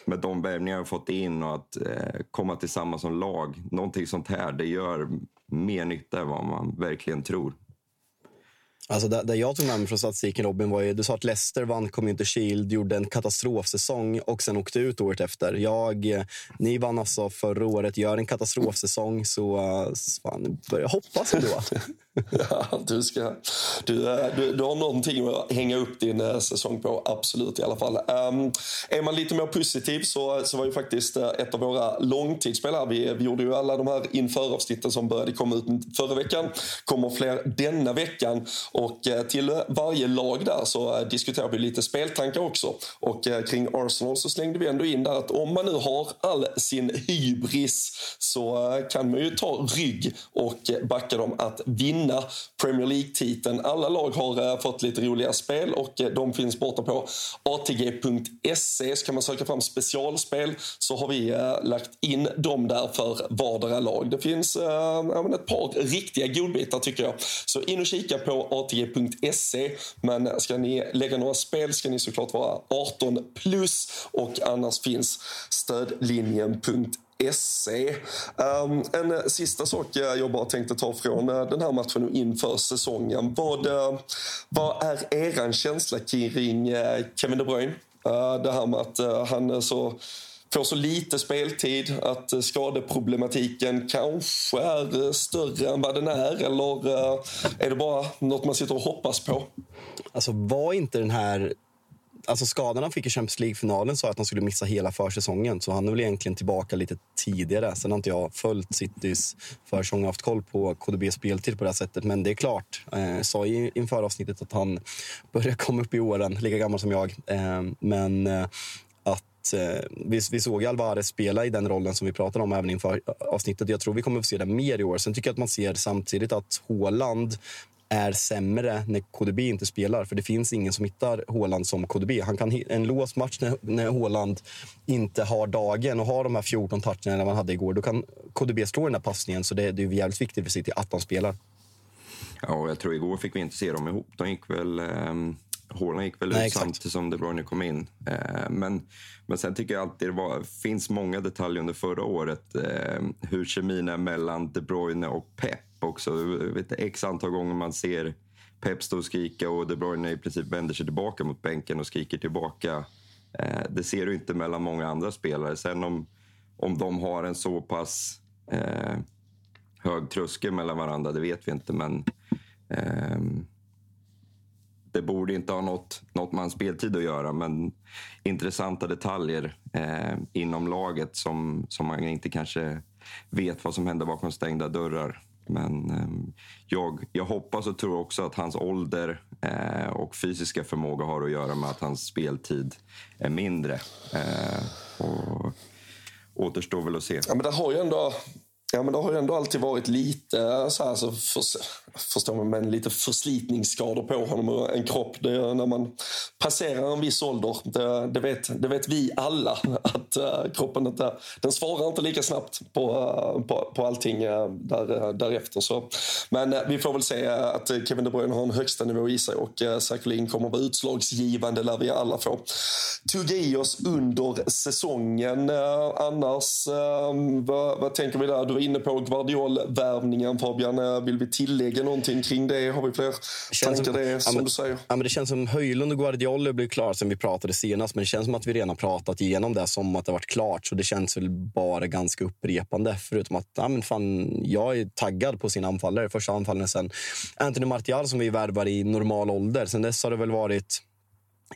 med de värvningar jag fått in och att eh, komma tillsammans som lag. Någonting sånt här, det gör mer nytta än vad man verkligen tror. Alltså det, det jag tog med mig från statistiken Robin var ju, du sa att Leicester vann Community Shield, gjorde en katastrofsäsong och sen åkte ut året efter. Jag, ni vann alltså förra året, gör en katastrofsäsong så fan, börjar hoppas ändå. (laughs) (laughs) ja, du, ska, du, eh, du, du har någonting att hänga upp din eh, säsong på, absolut i alla fall. Um, är man lite mer positiv så, så var ju faktiskt eh, ett av våra långtidsspelare, vi, vi gjorde ju alla de här införavsnitten som började komma ut förra veckan, kommer fler denna veckan. Och till varje lag där så diskuterar vi lite speltankar också. Och kring Arsenal så slängde vi ändå in där att om man nu har all sin hybris så kan man ju ta rygg och backa dem att vinna Premier League-titeln. Alla lag har eh, fått lite roliga spel och eh, de finns borta på atg.se. Så kan man söka fram specialspel så har vi eh, lagt in dem där för vardera lag. Det finns äh, ett par riktiga godbitar tycker jag. Så in och kika på atg.se. Men ska ni lägga några spel ska ni såklart vara 18 plus och annars finns stödlinjen.se. Um, en sista sak jag bara tänkte ta från eh, den här matchen inför säsongen. Vad, eh, vad är er känsla kring eh, Kevin De Bruyne? det här med att han är så får så lite speltid, att skadeproblematiken kanske är större än vad den är? Eller är det bara något man sitter och hoppas på? Alltså var inte den här alltså skadan han fick i Champions League-finalen sa att han skulle missa hela försäsongen. Så han är väl egentligen tillbaka lite tidigare. Sen har inte jag följt Citys försäsong och haft koll på KDBs speltid på det här sättet. Men det är klart, eh, sa inför avsnittet att han börjar komma upp i åren, lika gammal som jag. Eh, men eh, att eh, vi, vi såg Alvarez spela i den rollen som vi pratade om även inför eh, avsnittet. Jag tror vi kommer att få se det mer i år. Sen tycker jag att man ser samtidigt att Håland är sämre när KDB inte spelar. För det finns ingen som hittar Håland som KDB. Han kan en låst match när, när Håland inte har dagen och har de här 14 toucherna man hade igår. Då kan KDB slå den där passningen. Så det, det är jävligt viktigt för City att de spelar. Ja, och jag tror igår fick vi inte se dem ihop. De gick väl... Um... Hårna gick väl Nej, ut exakt. samtidigt som De Bruyne kom in. Eh, men, men sen tycker jag alltid det var, finns många detaljer under förra året. Eh, hur kemin är mellan De Bruyne och Pep också. Vet, x antal gånger man ser Pep stå och skrika och De Bruyne i princip vänder sig tillbaka mot bänken och skriker tillbaka. Eh, det ser du inte mellan många andra spelare. Sen om, om de har en så pass eh, hög tröskel mellan varandra, det vet vi inte. Men eh, det borde inte ha något, något med hans speltid att göra, men intressanta detaljer eh, inom laget som, som man inte kanske vet vad som händer bakom stängda dörrar. Men eh, jag, jag hoppas och tror också att hans ålder eh, och fysiska förmåga har att göra med att hans speltid är mindre. Eh, och återstår väl att se. Ja, men det har ju ändå Ja, men det har ju ändå alltid varit lite så här, så för, förstår man, men lite förslitningsskador på honom och en kropp. Det, när man passerar en viss ålder, det, det, vet, det vet vi alla, att uh, kroppen inte, den svarar inte lika snabbt på, uh, på, på allting uh, där, därefter. Så. Men vi får väl se att Kevin De Bruyne har en högsta nivå i sig och uh, säkerligen kommer att vara utslagsgivande, lär vi alla få tugga i oss under säsongen. annars, vad, vad tänker vi där? Du var inne på Guardiol-värvningen Fabian. Vill vi tillägga någonting kring det? Har vi fler tankar som, det, som ja, men, du säger? Ja, men det känns som Höjlund och Guardiola blev klara sen vi pratade senast. Men det känns som att vi redan pratat igenom det som att det varit klart. Så det känns väl bara ganska upprepande. Förutom att ja, men fan, jag är taggad på sin anfallare. Första anfallaren sen Anthony Martial som vi värvar i normal ålder. Sen dess har det väl varit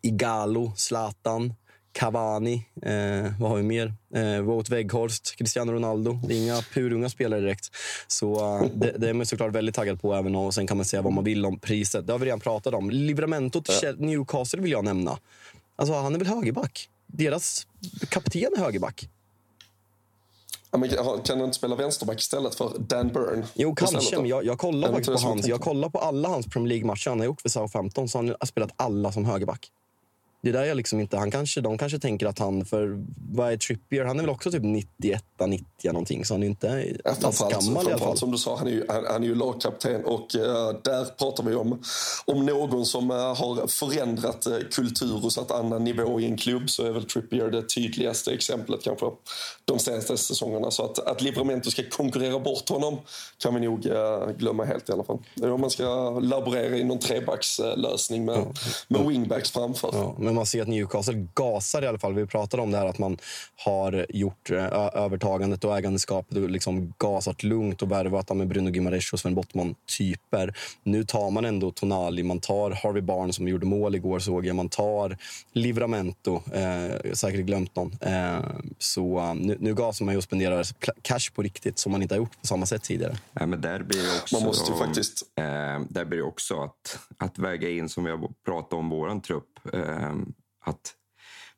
Igalo, Zlatan, Cavani, eh, vad har vi mer? Eh, Wout Weghorst, Cristiano Ronaldo. Det är inga purunga spelare direkt. Så uh, det, det, är man såklart väldigt taggad på. även och Sen kan man säga vad man vill om priset. Det har vi redan pratat om. Livramento till Newcastle vill jag nämna. Alltså, han är väl högerback? Deras kapten är högerback. Ja, men kan han inte spela vänsterback istället för Dan Burn? Jo, kanske. Men jag, jag kollar faktiskt på, hans, jag kollar på alla hans Premier League-matcher han har gjort för Southampton. Så han har spelat alla som högerback. Det är där jag liksom inte... Han kanske, de kanske tänker att han... För vad är Trippier? Han är väl också typ 91, 90 någonting. Så han är inte ja, gammal i alla fall. Som du sa, han är ju, han, han är ju lagkapten. Och uh, där pratar vi om, om någon som uh, har förändrat uh, kultur och satt annan nivå i en klubb. Så är väl Trippier det tydligaste exemplet kanske de senaste säsongerna. Så att, att Livramento ska konkurrera bort honom kan vi nog glömma helt i alla fall. Om man ska laborera i någon trebackslösning med, med wingbacks framför. Ja, men man ser att Newcastle gasar i alla fall. Vi pratade om det här att man har gjort övertagandet och ägandeskapet och liksom gasat lugnt och värvat med Bruno Gimares och Sven Bottman-typer. Nu tar man ändå Tonali, man tar Harvey Barnes som gjorde mål igår såg jag, man tar Livramento, eh, säkert glömt någon. Eh, så nu, nu gasar man ju och spenderar cash på riktigt som man inte har gjort på samma sätt tidigare. Ja, men där blir det också, man måste ju faktiskt... Eh, där blir det också att, att väga in, som vi har pratat om, vår trupp. Eh, att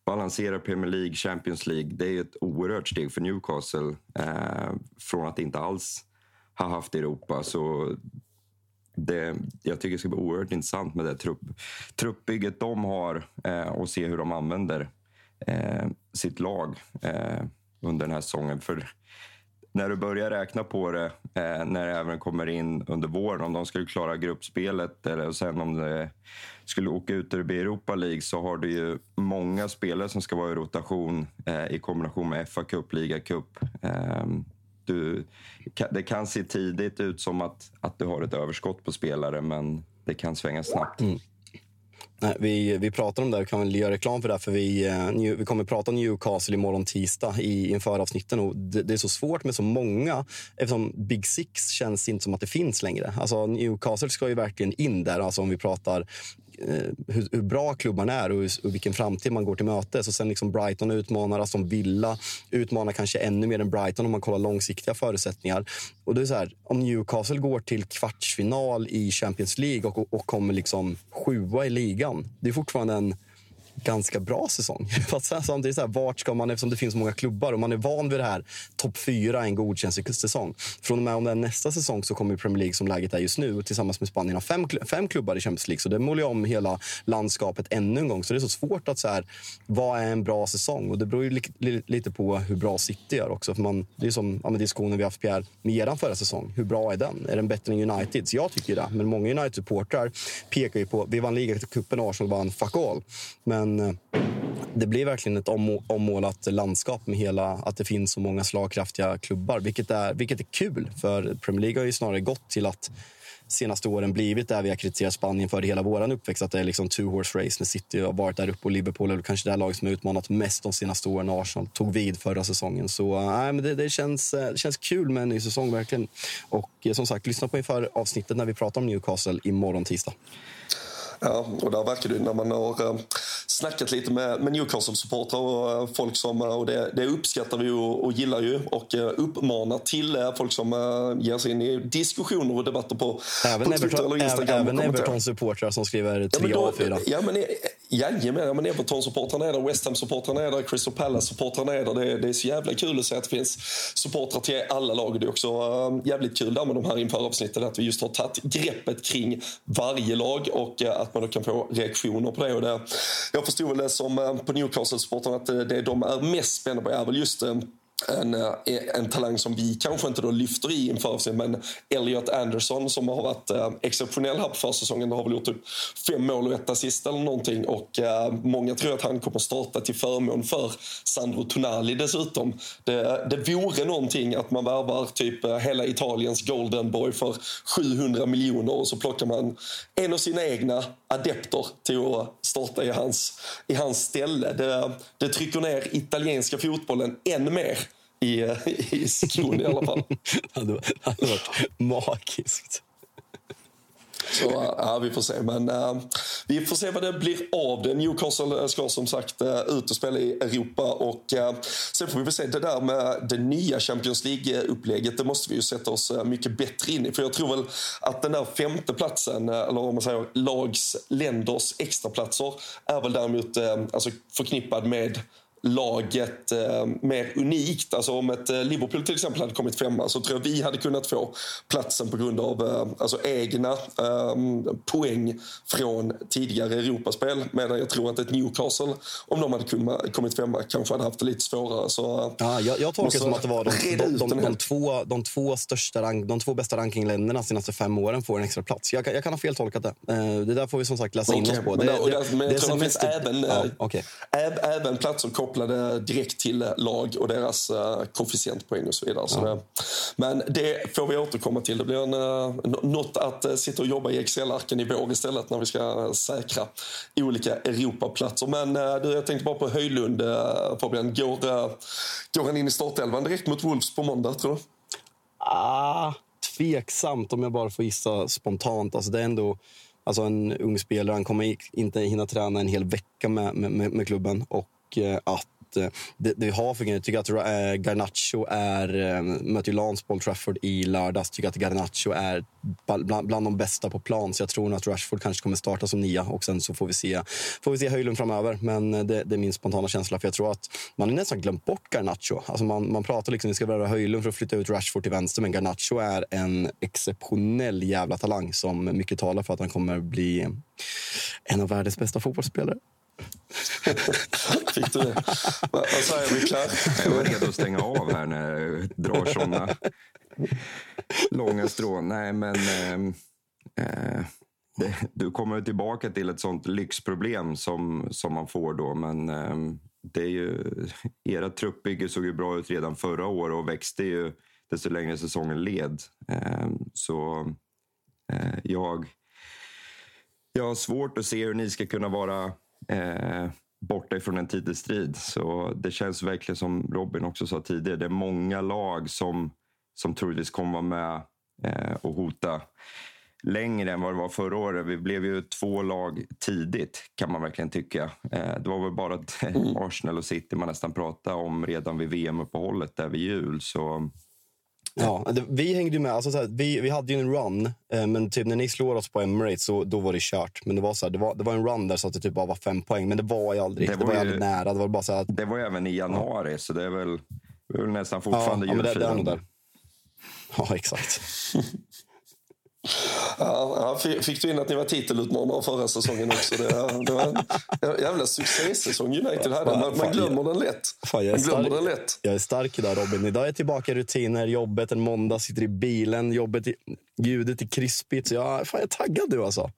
balansera Premier League, Champions League. Det är ett oerhört steg för Newcastle eh, från att inte alls ha haft Europa. Så det, jag tycker det ska bli oerhört intressant med det trupp, truppbygget de har eh, och se hur de använder eh, sitt lag eh, under den här säsongen. För när du börjar räkna på det, eh, när det även kommer in under våren, om de skulle klara gruppspelet eller sen om det skulle åka ut ur Europa League så har du ju många spelare som ska vara i rotation eh, i kombination med FA Cup, Liga Cup. Eh, du, det kan se tidigt ut som att, att du har ett överskott på spelare men det kan svänga snabbt. Mm. Nej, vi, vi pratar om det och kan väl göra reklam för det. För vi, eh, vi kommer att prata Newcastle imorgon tisdag i, inför avsnitten. Och det, det, är så svårt med så många eftersom Big Six känns inte som att det finns längre. Alltså Newcastle ska ju verkligen in där. Alltså om vi pratar eh, hur, hur, bra klubbarna är och, hur, och, vilken framtid man går till mötes. Och sen liksom Brighton utmanar, Aston Villa utmanar kanske ännu mer än Brighton om man kollar långsiktiga förutsättningar. Och det är så här, om Newcastle går till kvartsfinal i Champions League och, och, och kommer liksom sjua i ligan. Det är fortfarande en ganska bra säsong. (laughs) Fast samtidigt, så här, vart ska man, eftersom det finns så många klubbar och man är van vid det här, topp fyra en godkänd säsong. Från och med om det är nästa säsong så kommer Premier League som läget är just nu tillsammans med Spanien ha fem, fem klubbar i Champions League. Så det målar om hela landskapet ännu en gång. Så det är så svårt att så här, vad är en bra säsong? Och det beror ju li, li, lite på hur bra City gör också. För man, det är som ja, diskussionen vi haft Pierre, med eran förra säsong. Hur bra är den? Är den bättre än Uniteds? Jag tycker det. Men många United-supportrar pekar ju på, vi vann ligacupen och Arsenal vann fuck all. Men men eh, det blir verkligen ett ommålat landskap med hela att det finns så många slagkraftiga klubbar, vilket är, vilket är kul. För Premier League har ju snarare gått till att senaste åren blivit där vi har kritiserat Spanien för hela vår uppväxt. Att det är liksom two horse race när City har varit där uppe och Liverpool är kanske det laget som har utmanat mest de senaste åren. Arsenal tog vid förra säsongen. Så äh, men det, det, känns, eh, det känns kul med en ny säsong verkligen. Och som sagt, lyssna på inför avsnittet när vi pratar om Newcastle imorgon tisdag. Ja, och där verkar det när man har uh, snackat lite med, med Newcastle-supportrar och uh, folk som, uh, och det, det uppskattar vi och, och gillar ju och uppmanar till folk som ger sig in i diskussioner och debatter på, även på Twitter eller Instagram. Även Everton-supportrar som skriver 3 ja, och 4. Ja, men, jajamän, ja, men Everton-supportrarna är där, West Ham-supportrarna är där, Crystal Palace-supportrarna är där. Det, det är så jävla kul att se att det finns supportrar till alla lag. Det är också jävligt kul där med de här inför avsnitten att vi just har tagit greppet kring varje lag och att att man då kan få reaktioner på det. Och det jag förstod väl det som eh, på Newcastle-sporten att eh, det de är mest spända på är väl just eh, en, eh, en talang som vi kanske inte då lyfter i inför sig, men Elliot Anderson som har varit eh, exceptionell här på försäsongen, har väl gjort typ fem mål och ett assist eller någonting och eh, många tror att han kommer starta till förmån för Sandro Tonali dessutom. Det, det vore någonting att man värvar typ eh, hela Italiens golden boy för 700 miljoner och så plockar man en av sina egna adepter till att starta i hans, i hans ställe. Det, det trycker ner italienska fotbollen än mer i, i skon i alla fall. (laughs) det hade varit magiskt. Så ja, vi får se. Men uh, vi får se vad det blir av det. Newcastle eh, ska som sagt uh, ut och spela i Europa och uh, sen får vi väl se det där med det nya Champions League-upplägget. Det måste vi ju sätta oss mycket bättre in i. För jag tror väl att den där femte platsen, eller om man säger lags, länders extraplatser, är väl däremot alltså förknippad med laget eh, mer unikt. Alltså om ett eh, Liverpool till exempel hade kommit femma så tror jag vi hade kunnat få platsen på grund av eh, alltså egna eh, poäng från tidigare Europaspel. Medan jag tror att ett Newcastle, om de hade kommit femma, kanske hade haft det lite svårare. Så, ja, jag, jag tolkar det som att det var de, de, de, de, två, de, två, största rank, de två bästa rankingländerna de senaste fem åren får en extra plats. Jag, jag kan ha feltolkat det. Eh, det där får vi som sagt läsa okay, in oss på. Men, det, det, det, men jag tror det finns även, ja, okay. även platser kopplade kopplade direkt till lag och deras uh, koefficientpoäng och så vidare. Ja. Så det, men det får vi återkomma till. Det blir en, uh, något att uh, sitta och jobba i Excel-arken i vår istället när vi ska säkra olika Europaplatser. Men du, jag tänkte bara på Höjlund, Fabian. Går, går han in i startelvan direkt mot Wolves på måndag, tror du? Ah, tveksamt om jag bara får gissa spontant. Alltså det är ändå alltså en ung spelare. Han kommer inte hinna träna en hel vecka med, med, med klubben. Och Eh, Eh, att eh, det, det har fungerat. Jag tycker att eh, Garnacho är, eh, möter Lance Paul Trafford i lördags. tycker att Garnacho är bland, bland de bästa på plan. Så jag tror att Rashford kanske kommer starta som nia och sen så får vi se, får vi se Höjlund framöver. Men det, det är min spontana känsla för jag tror att man har nästan glömt bort Garnacho. Alltså man, man pratar liksom, vi ska värva Höjlund för att flytta ut Rashford till vänster. Men Garnacho är en exceptionell jävla talang som mycket talar för att han kommer bli en av världens bästa fotbollsspelare. (laughs) Fick du det? Vad sa vi, Claire? Jag var redo att stänga av här när jag drar såna långa strån. Nej, men... Ehm, eh, det, du kommer tillbaka till ett sånt lyxproblem som, som man får då. Men eh, det är ju, era truppbygge såg ju bra ut redan förra året och växte ju desto längre säsongen led. Ehm, eh, så jag, jag har svårt att se hur ni ska kunna vara eh, borta ifrån en titelstrid. Så det känns verkligen som Robin också sa tidigare. Det är många lag som, som troligtvis kommer vara med eh, och hota längre än vad det var förra året. Vi blev ju två lag tidigt, kan man verkligen tycka. Eh, det var väl bara mm. Arsenal och City man nästan pratade om redan vid VM-uppehållet där vid jul. Så Ja, det, vi hängde med. Alltså, så här, vi, vi hade ju en run, eh, men typ när ni slår oss på Emirates så då var det kört. Men det var, så här, det var, det var en run där så att det typ bara var fem poäng, men det var ju aldrig, det var, det var ju aldrig nära. Det var, bara så att, det var även i januari, ja. så det är väl, det är väl nästan fortfarande ja, julfirande. Ja, ja, exakt. (laughs) Ja, fick du in att ni var titelutmanare förra säsongen också? Det, det var en jävla succésäsong United hade. Man, man glömmer den lätt. Fan, jag, är stark, den lätt. jag är stark idag Robin. Idag är jag tillbaka i rutiner. Jobbet en måndag, sitter i bilen. Jobbet, ljudet är krispigt. Så jag, fan, jag är taggad du alltså.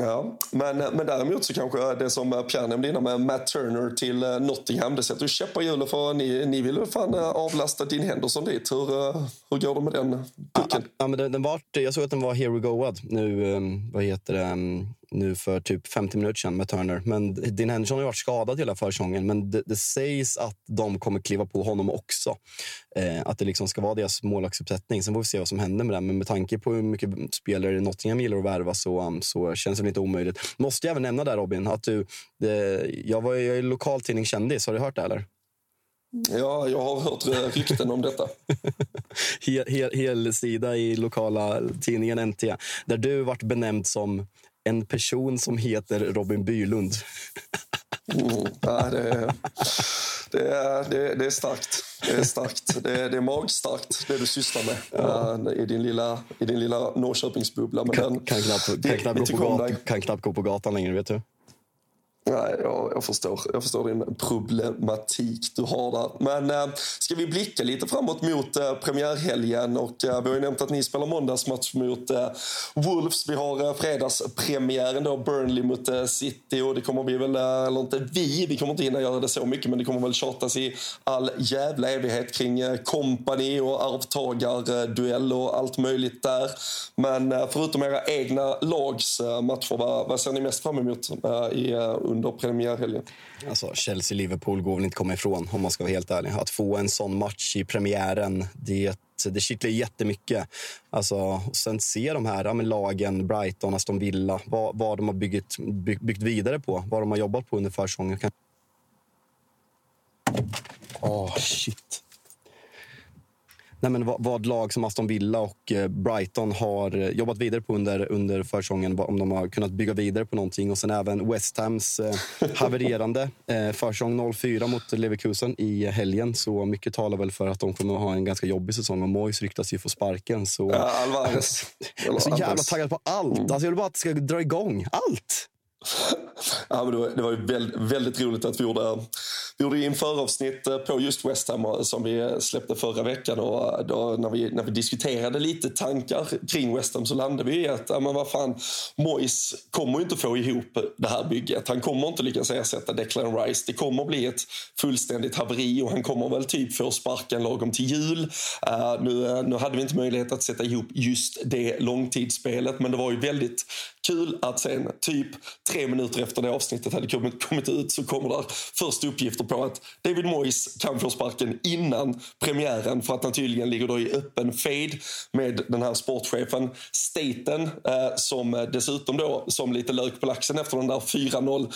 Ja, men, men däremot så kanske det som Pierre nämnde innan med Matt Turner till eh, Nottingham, det sätter ju käppar i hjulet för ni, ni vill fan eh, avlasta din Henderson dit. Hur, eh, hur går det med den pucken? Ja, ja, men den, den var, jag såg att den var here we goad nu, ehm, vad heter det, ehm, nu för typ 50 minuter sedan med Turner. Men Dean Henderson har ju varit skadad hela försäsongen, men det, det, sägs att de kommer kliva på honom också. Eh, att det liksom ska vara deras målvaktsuppsättning. Sen får vi se vad som händer med det. Men med tanke på hur mycket spelare Nottingham gillar att värva så, um, så känns det inte omöjligt. Måste jag även nämna där Robin, att du, det, jag, var, jag är lokaltidningskändis. Har du hört det eller? Ja, jag har hört rykten om detta. (laughs) hel, hel, hel, sida i lokala tidningen NT, där du vart benämnd som en person som heter Robin Bylund. Mm, ja, det, är, det, är, det, det är starkt. Det är starkt. Det är, det är magstarkt, det du sysslar med ja. uh, i, din lilla, i din lilla Norrköpingsbubbla. Men kan, kan, knappt, kan, knappt gå på gatan, kan knappt gå på gatan längre, vet du. Nej, jag, jag, förstår, jag förstår din problematik du har där. Men äh, ska vi blicka lite framåt mot äh, premiärhelgen? Och, äh, vi har ju nämnt att ni spelar måndagsmatch mot äh, Wolves. Vi har äh, fredagspremiären då, Burnley mot äh, City. Och det kommer vi väl, eller inte vi, vi kommer inte hinna göra det så mycket, men det kommer väl tjatas i all jävla evighet kring äh, company och arvtagarduell och allt möjligt där. Men förutom era egna lags matcher, vad, vad ser ni mest fram emot i under premiärhelgen. Alltså, Chelsea-Liverpool går väl inte komma ifrån om man ska vara helt ärlig. Att få en sån match i premiären, det, det kittlar jättemycket. Alltså, sen se de här ja, lagen, Brighton, Aston Villa, vad, vad de har byggt, byggt, byggt vidare på, vad de har jobbat på under försäsongen. Åh, oh, shit nej men vad, lag som Aston Villa och eh, Brighton har eh, jobbat vidare på under, under försäsongen. Om de har kunnat bygga vidare på någonting. Och sen även West Hams eh, havererande (laughs) eh, försäsong 04 mot Leverkusen i helgen. Så mycket talar väl för att de kommer att ha en ganska jobbig säsong. Och Moyes ryktas ju få sparken. Så, ja, Alvarez. (laughs) jag är så jävla taggad på allt. Alltså, jag vill bara att det ska dra igång. Allt! (laughs) Ja, men det, var, det var ju väldigt, väldigt roligt att vi gjorde, vi gjorde införavsnitt eh, på just West Ham eh, som vi eh, släppte förra veckan. Och då, när, vi, när vi diskuterade lite tankar kring West Ham så landade vi i att ja, men vad fan, Moyes kommer inte få ihop det här bygget. Han kommer inte lyckas ersätta Declan Rice. Det kommer bli ett fullständigt haveri och han kommer väl typ få sparken lagom till jul. Uh, nu, nu hade vi inte möjlighet att sätta ihop just det långtidsspelet men det var ju väldigt kul att sen typ tre minuter efter det avsnittet hade kommit, kommit ut så kommer där först uppgifter på att David Moyes kan få sparken innan premiären för att han tydligen ligger då i öppen fade med den här sportchefen Staten eh, som dessutom då som lite lök på laxen efter den där 4-0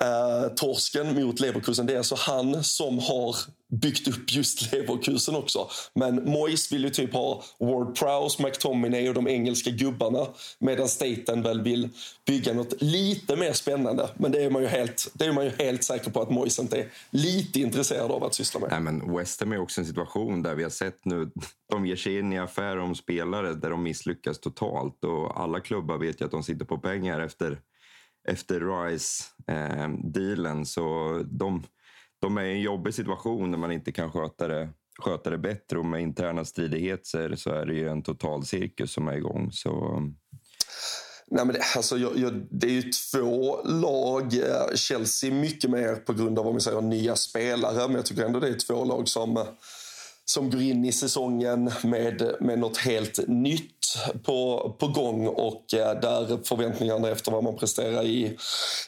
eh, torsken mot Leverkusen. Det är alltså han som har byggt upp just (laughs) Leverkusen också. Men Moyes vill ju typ ha Ward Prowse, McTominay och de engelska gubbarna medan Staten väl vill bygga något lite mer spännande. Men det är man ju helt, det är man ju helt säker på att Moyes inte är lite intresserad av att syssla med. Nej, men West Ham är också en situation där vi har sett nu, (laughs) de ger sig in i affärer om spelare där de misslyckas totalt och alla klubbar vet ju att de sitter på pengar efter, efter Rice-dealen. Eh, så de de är i en jobbig situation när man inte kan sköta det, sköta det bättre och med interna stridigheter så är det ju en total cirkus som är igång. Så... Um, Nej, men det, alltså, jag, jag, det är ju två lag. Chelsea mycket mer på grund av om vi säger, nya spelare, men jag tycker ändå det är två lag som som går in i säsongen med, med något helt nytt på, på gång och eh, där förväntningarna efter vad man presterar i,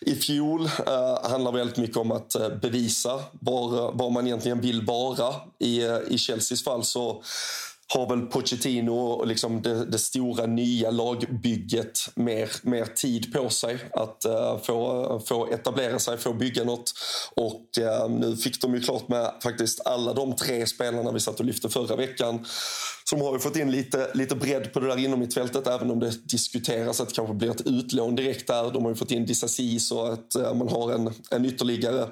i fjol eh, handlar väldigt mycket om att eh, bevisa var, var man egentligen vill vara. I, eh, I Chelseas fall så har väl Pochettino och liksom det, det, stora nya lagbygget mer, mer tid på sig att uh, få, få etablera sig, få bygga något. Och uh, nu fick de ju klart med faktiskt alla de tre spelarna vi satt och lyfte förra veckan som har ju fått in lite, lite bredd på det där inom mittfältet även om det diskuteras att det kanske blir ett utlån direkt där. De har ju fått in Disasi så att uh, man har en, en ytterligare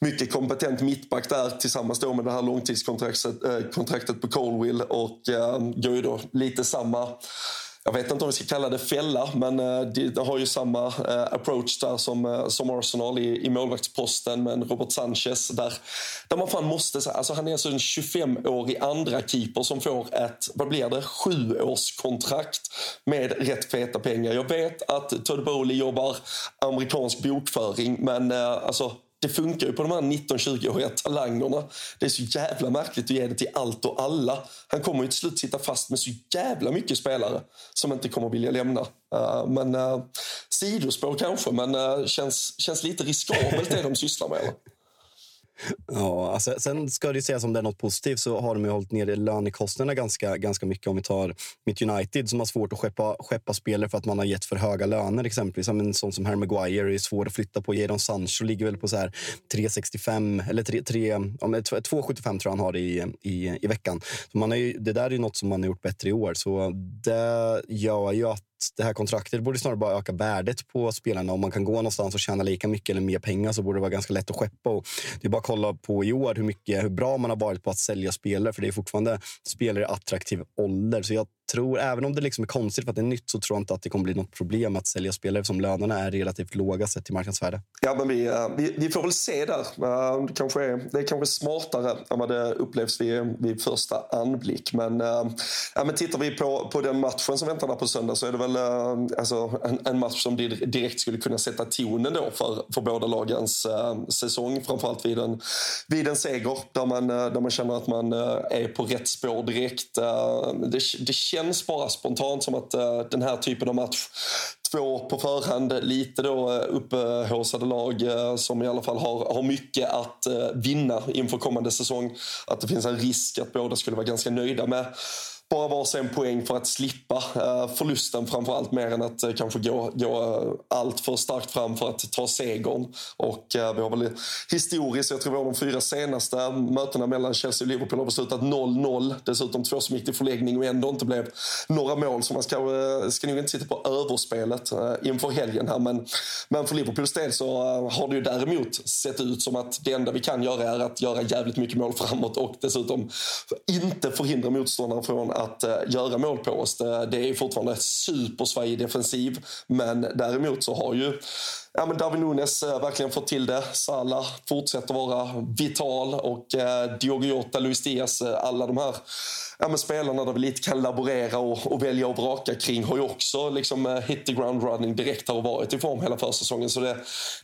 mycket kompetent mittback där tillsammans då med det här långtidskontraktet kontraktet på Colwill och äh, eh, går ju då lite samma jag vet inte om vi ska kalla det fälla, men eh, äh, det, har ju samma eh, approach där som, som Arsenal i, i målvaktsposten med Robert Sanchez. Där, där man fan måste, alltså han är alltså en 25-årig andra keeper som får ett, vad blir det, sjuårskontrakt med rätt feta pengar. Jag vet att Todd Bowley jobbar amerikansk bokföring, men alltså det funkar ju på de här 19-20-åriga talangerna. Det är så jävla märkligt att ge det till allt och alla. Han kommer ju till slut sitta fast med så jävla mycket spelare som inte kommer vilja lämna. Uh, men uh, sidospår kanske, men uh, känns, känns lite riskabelt det de sysslar med. Eller? Ja, alltså, sen ska det sägas om det är något positivt så har de ju hållit nere lönekostnaderna ganska, ganska mycket. Om vi tar mitt United som har svårt att skeppa, skeppa spelare för att man har gett för höga löner. exempelvis. En sån som Harry Maguire är svår att flytta på. Jadon Sancho ligger väl på så här 3,65 eller 3, 3, 2,75 tror jag han har i, i, i veckan. Så man har ju, det där är ju något som man har gjort bättre i år. Så det gör ju att det här kontraktet borde snarare bara öka värdet på spelarna. Om man kan gå någonstans och tjäna lika mycket eller mer pengar så borde det vara ganska lätt att skeppa. Och det är bara att kolla på i år hur, mycket, hur bra man har varit på att sälja spelare. För det är fortfarande spelare i attraktiv ålder. Så jag tror, även om det liksom är konstigt för att det är nytt, så tror jag inte att det kommer bli något problem att sälja spelare som lönerna är relativt låga sett till marknadsvärde. Ja, men vi, eh, vi, vi får väl se där. Eh, det kanske är, det är kanske smartare än vad det upplevs vid, vid första anblick. Men, eh, ja, men tittar vi på, på den matchen som väntar där på söndag så är det väl alltså, en, en match som direkt skulle kunna sätta tonen då för, för båda lagens äh, säsong. Framförallt vid en, vid en seger där man, där man känner att man är på rätt spår direkt. det, det känns bara spontant som att uh, den här typen av match två på förhand lite då upphåsade upphaussade lag uh, som i alla fall har, har mycket att uh, vinna inför kommande säsong. Att det finns en risk att båda skulle vara ganska nöjda med bara varsin poäng för att slippa eh, förlusten framför allt mer än att eh, kanske gå, gå eh, allt för starkt fram för att ta segern. Och vi har väl historiskt, jag tror vi har de fyra senaste mötena mellan Chelsea och Liverpool har beslutat 0-0. Dessutom två som gick till förläggning och ändå inte blev några mål. Så man ska, ska nog inte sitta på överspelet inför helgen här. Men, men för Liverpools del så har det ju däremot sett ut som att det enda vi kan göra är att göra jävligt mycket mål framåt och dessutom inte förhindra motståndaren från att eh, göra mål på oss. Det, det är fortfarande supersvajig defensiv. Men däremot så har ju ja, men Darwin Nunes uh, verkligen fått till det. Salah fortsätter vara vital och uh, Diogo Jota, Luis Diaz, eh, alla de här ja, men spelarna där vi lite kan laborera och, och välja och vraka kring har ju också liksom, hit the ground running direkt har varit i form hela försäsongen. Så det,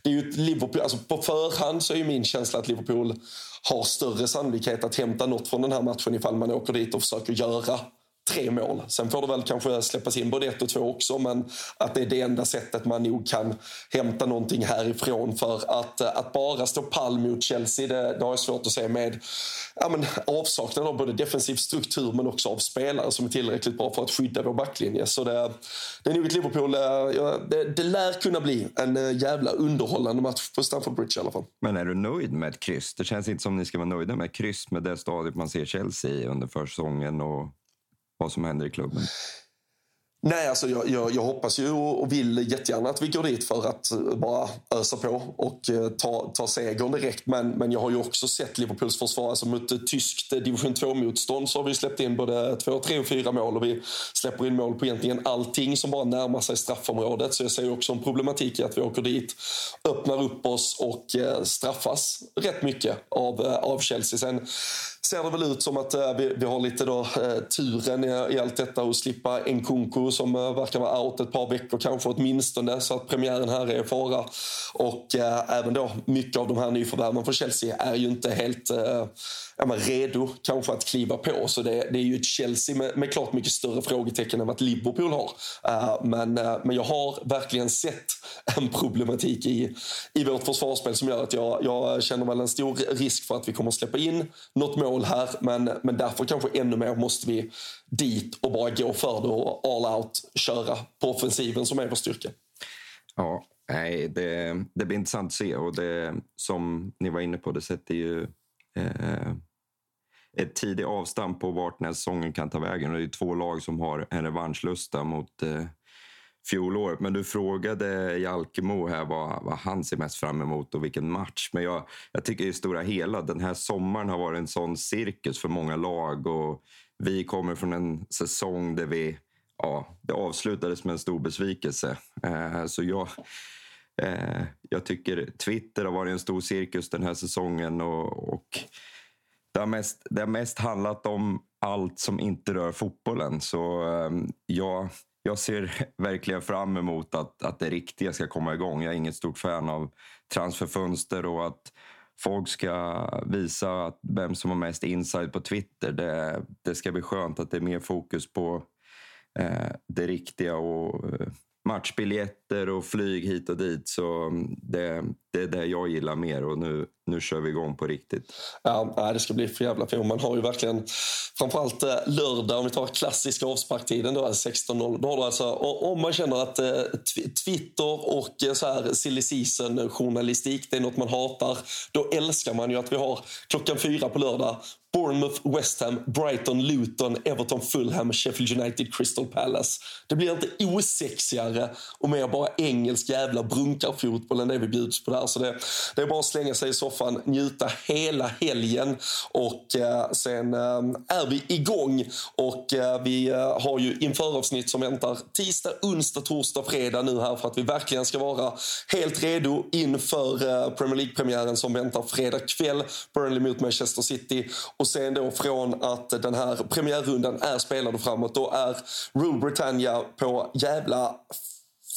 det är ju ett Liverpool, alltså på förhand så är min känsla att Liverpool har större sannolikhet att hämta något från den här matchen ifall man åker dit och försöker göra tre mål. Sen får det väl kanske släppas in både ett och två också men att det är det enda sättet man nog kan hämta någonting härifrån för att, eh, att bara stå pall mot Chelsea det, det har jag svårt att se med ja, men, avsaknad av både defensiv struktur men också av spelare som är tillräckligt bra för att skydda vår backlinje. Så det, det är nog ett Liverpool, eh, ja, det, det lär kunna bli en eh, jävla underhållande match på Stamford Bridge i alla fall. Men är du nöjd med ett kryss? Det känns inte som ni ska vara nöjda med ett kryss med det stadiet man ser Chelsea i under försäsongen och vad som händer i klubben? Nej, alltså jag, jag, jag, hoppas ju och vill jättegärna att vi går dit för att eh, bara ösa på och eh, ta, ta segern direkt. Men, men jag har ju också sett Liverpools försvar. Alltså mot ett tyskt eh, division 2-motstånd så har vi släppt in både två, tre och fyra mål och vi släpper in mål på egentligen allting som bara närmar sig straffområdet. Så jag ser också en problematik i att vi åker dit, öppnar upp oss och straffas rätt mycket av, av Chelsea. Sen ser det väl ut som att eh, vi, vi har lite då, eh, turen i, i allt detta att slippa Nkunku som eh, verkar vara out ett par veckor kanske åtminstone så att premiären här är i fara. Och eh, även då mycket av de här nyförvärven för Chelsea är ju inte helt eh, ja, men redo kanske att kliva på. Så det, det är ju ett Chelsea med, med, klart mycket större frågetecken än vad Liverpool har. Uh, men, uh, men jag har verkligen sett en problematik i, i vårt försvarsspel som gör att jag, jag känner väl en stor risk för att vi kommer att släppa in något mål här. Men, men därför kanske ännu mer måste vi dit och bara gå för det och all out köra på offensiven som är vår styrka. Ja, nej, det, det blir intressant att se och det som ni var inne på, det sätter ju eh, ett tidigt avstamp på vart den här säsongen kan ta vägen. Och det är två lag som har en revanschlusta mot eh, fjolåret. Men du frågade Jalkemo här vad, vad han ser mest fram emot och vilken match. Men jag, jag tycker i stora hela, den här sommaren har varit en sån cirkus för många lag. Och vi kommer från en säsong där vi, ja, det avslutades med en stor besvikelse. Eh, så jag, eh, jag tycker Twitter har varit en stor cirkus den här säsongen. och, och det har, mest, det har mest handlat om allt som inte rör fotbollen. Så um, jag ser (laughs) verkligen fram emot att, att det riktiga ska komma igång. Jag är inget stort fan av transferfönster och att folk ska visa att vem som har mest inside på Twitter. Det, det ska bli skönt att det är mer fokus på eh, det riktiga och eh, matchbiljetter och flyg hit och dit. Så ehm, det, det är det jag gillar mer och nu, nu kör vi igång på riktigt. Ja, det ska bli för jävla fint. Man har ju verkligen, framförallt eh, lördag, om vi tar klassiska avsparktiden då, 16.00. Då alltså, om man känner att eh, Twitter och eh, så här silly season eh, journalistik, det är något man hatar, då älskar man ju att vi har klockan fyra på lördag Bournemouth, West Ham, Brighton, Luton, Everton, Fulham, Sheffield United, Crystal Palace. Det blir inte osexigare och mer bara engelsk jävla brunkarfotboll än det vi bjuds på där. Så det, det är bara att slänga sig i soffan, njuta hela helgen och eh, sen eh, är vi igång. Och eh, vi eh, har ju införavsnitt som väntar tisdag, onsdag, torsdag, fredag nu här för att vi verkligen ska vara helt redo inför eh, Premier League-premiären som väntar fredag kväll. Burnley mot Manchester City. Och sen då från att den här premiärrundan är spelad och framåt, då är Rule Britannia på jävla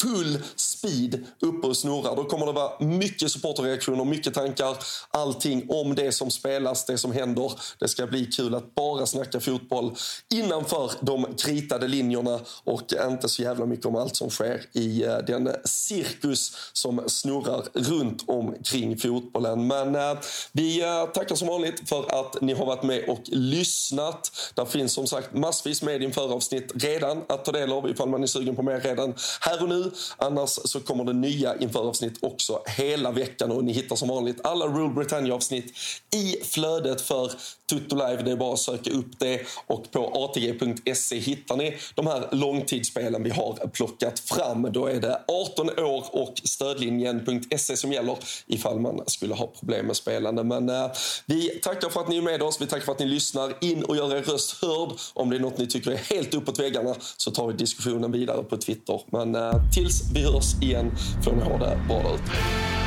full speed uppe och snurrar. Då kommer det vara mycket supporterreaktioner, mycket tankar, allting om det som spelas, det som händer. Det ska bli kul att bara snacka fotboll innanför de kritade linjerna och inte så jävla mycket om allt som sker i eh, den cirkus som snurrar runt omkring fotbollen. Men eh, vi eh, tackar som vanligt för att ni har varit med och lyssnat. Det finns som sagt massvis med inför avsnitt redan att ta del av ifall man är sugen på mer redan här och nu. Annars så kommer det nya införavsnitt också hela veckan och ni hittar som vanligt alla Rule Britannia-avsnitt i flödet för Tutto Live. Det är bara att söka upp det och på atg.se hittar ni de här långtidsspelen vi har plockat fram. Då är det 18 år och stödlinjen.se som gäller ifall man skulle ha problem med spelande. Men eh, vi tackar för att ni är med oss. Vi tackar för att ni lyssnar. In och gör er röst hörd. Om det är något ni tycker är helt uppåt väggarna så tar vi diskussionen vidare på Twitter. Men eh, tills vi hörs igen får ni ha det bra där ute.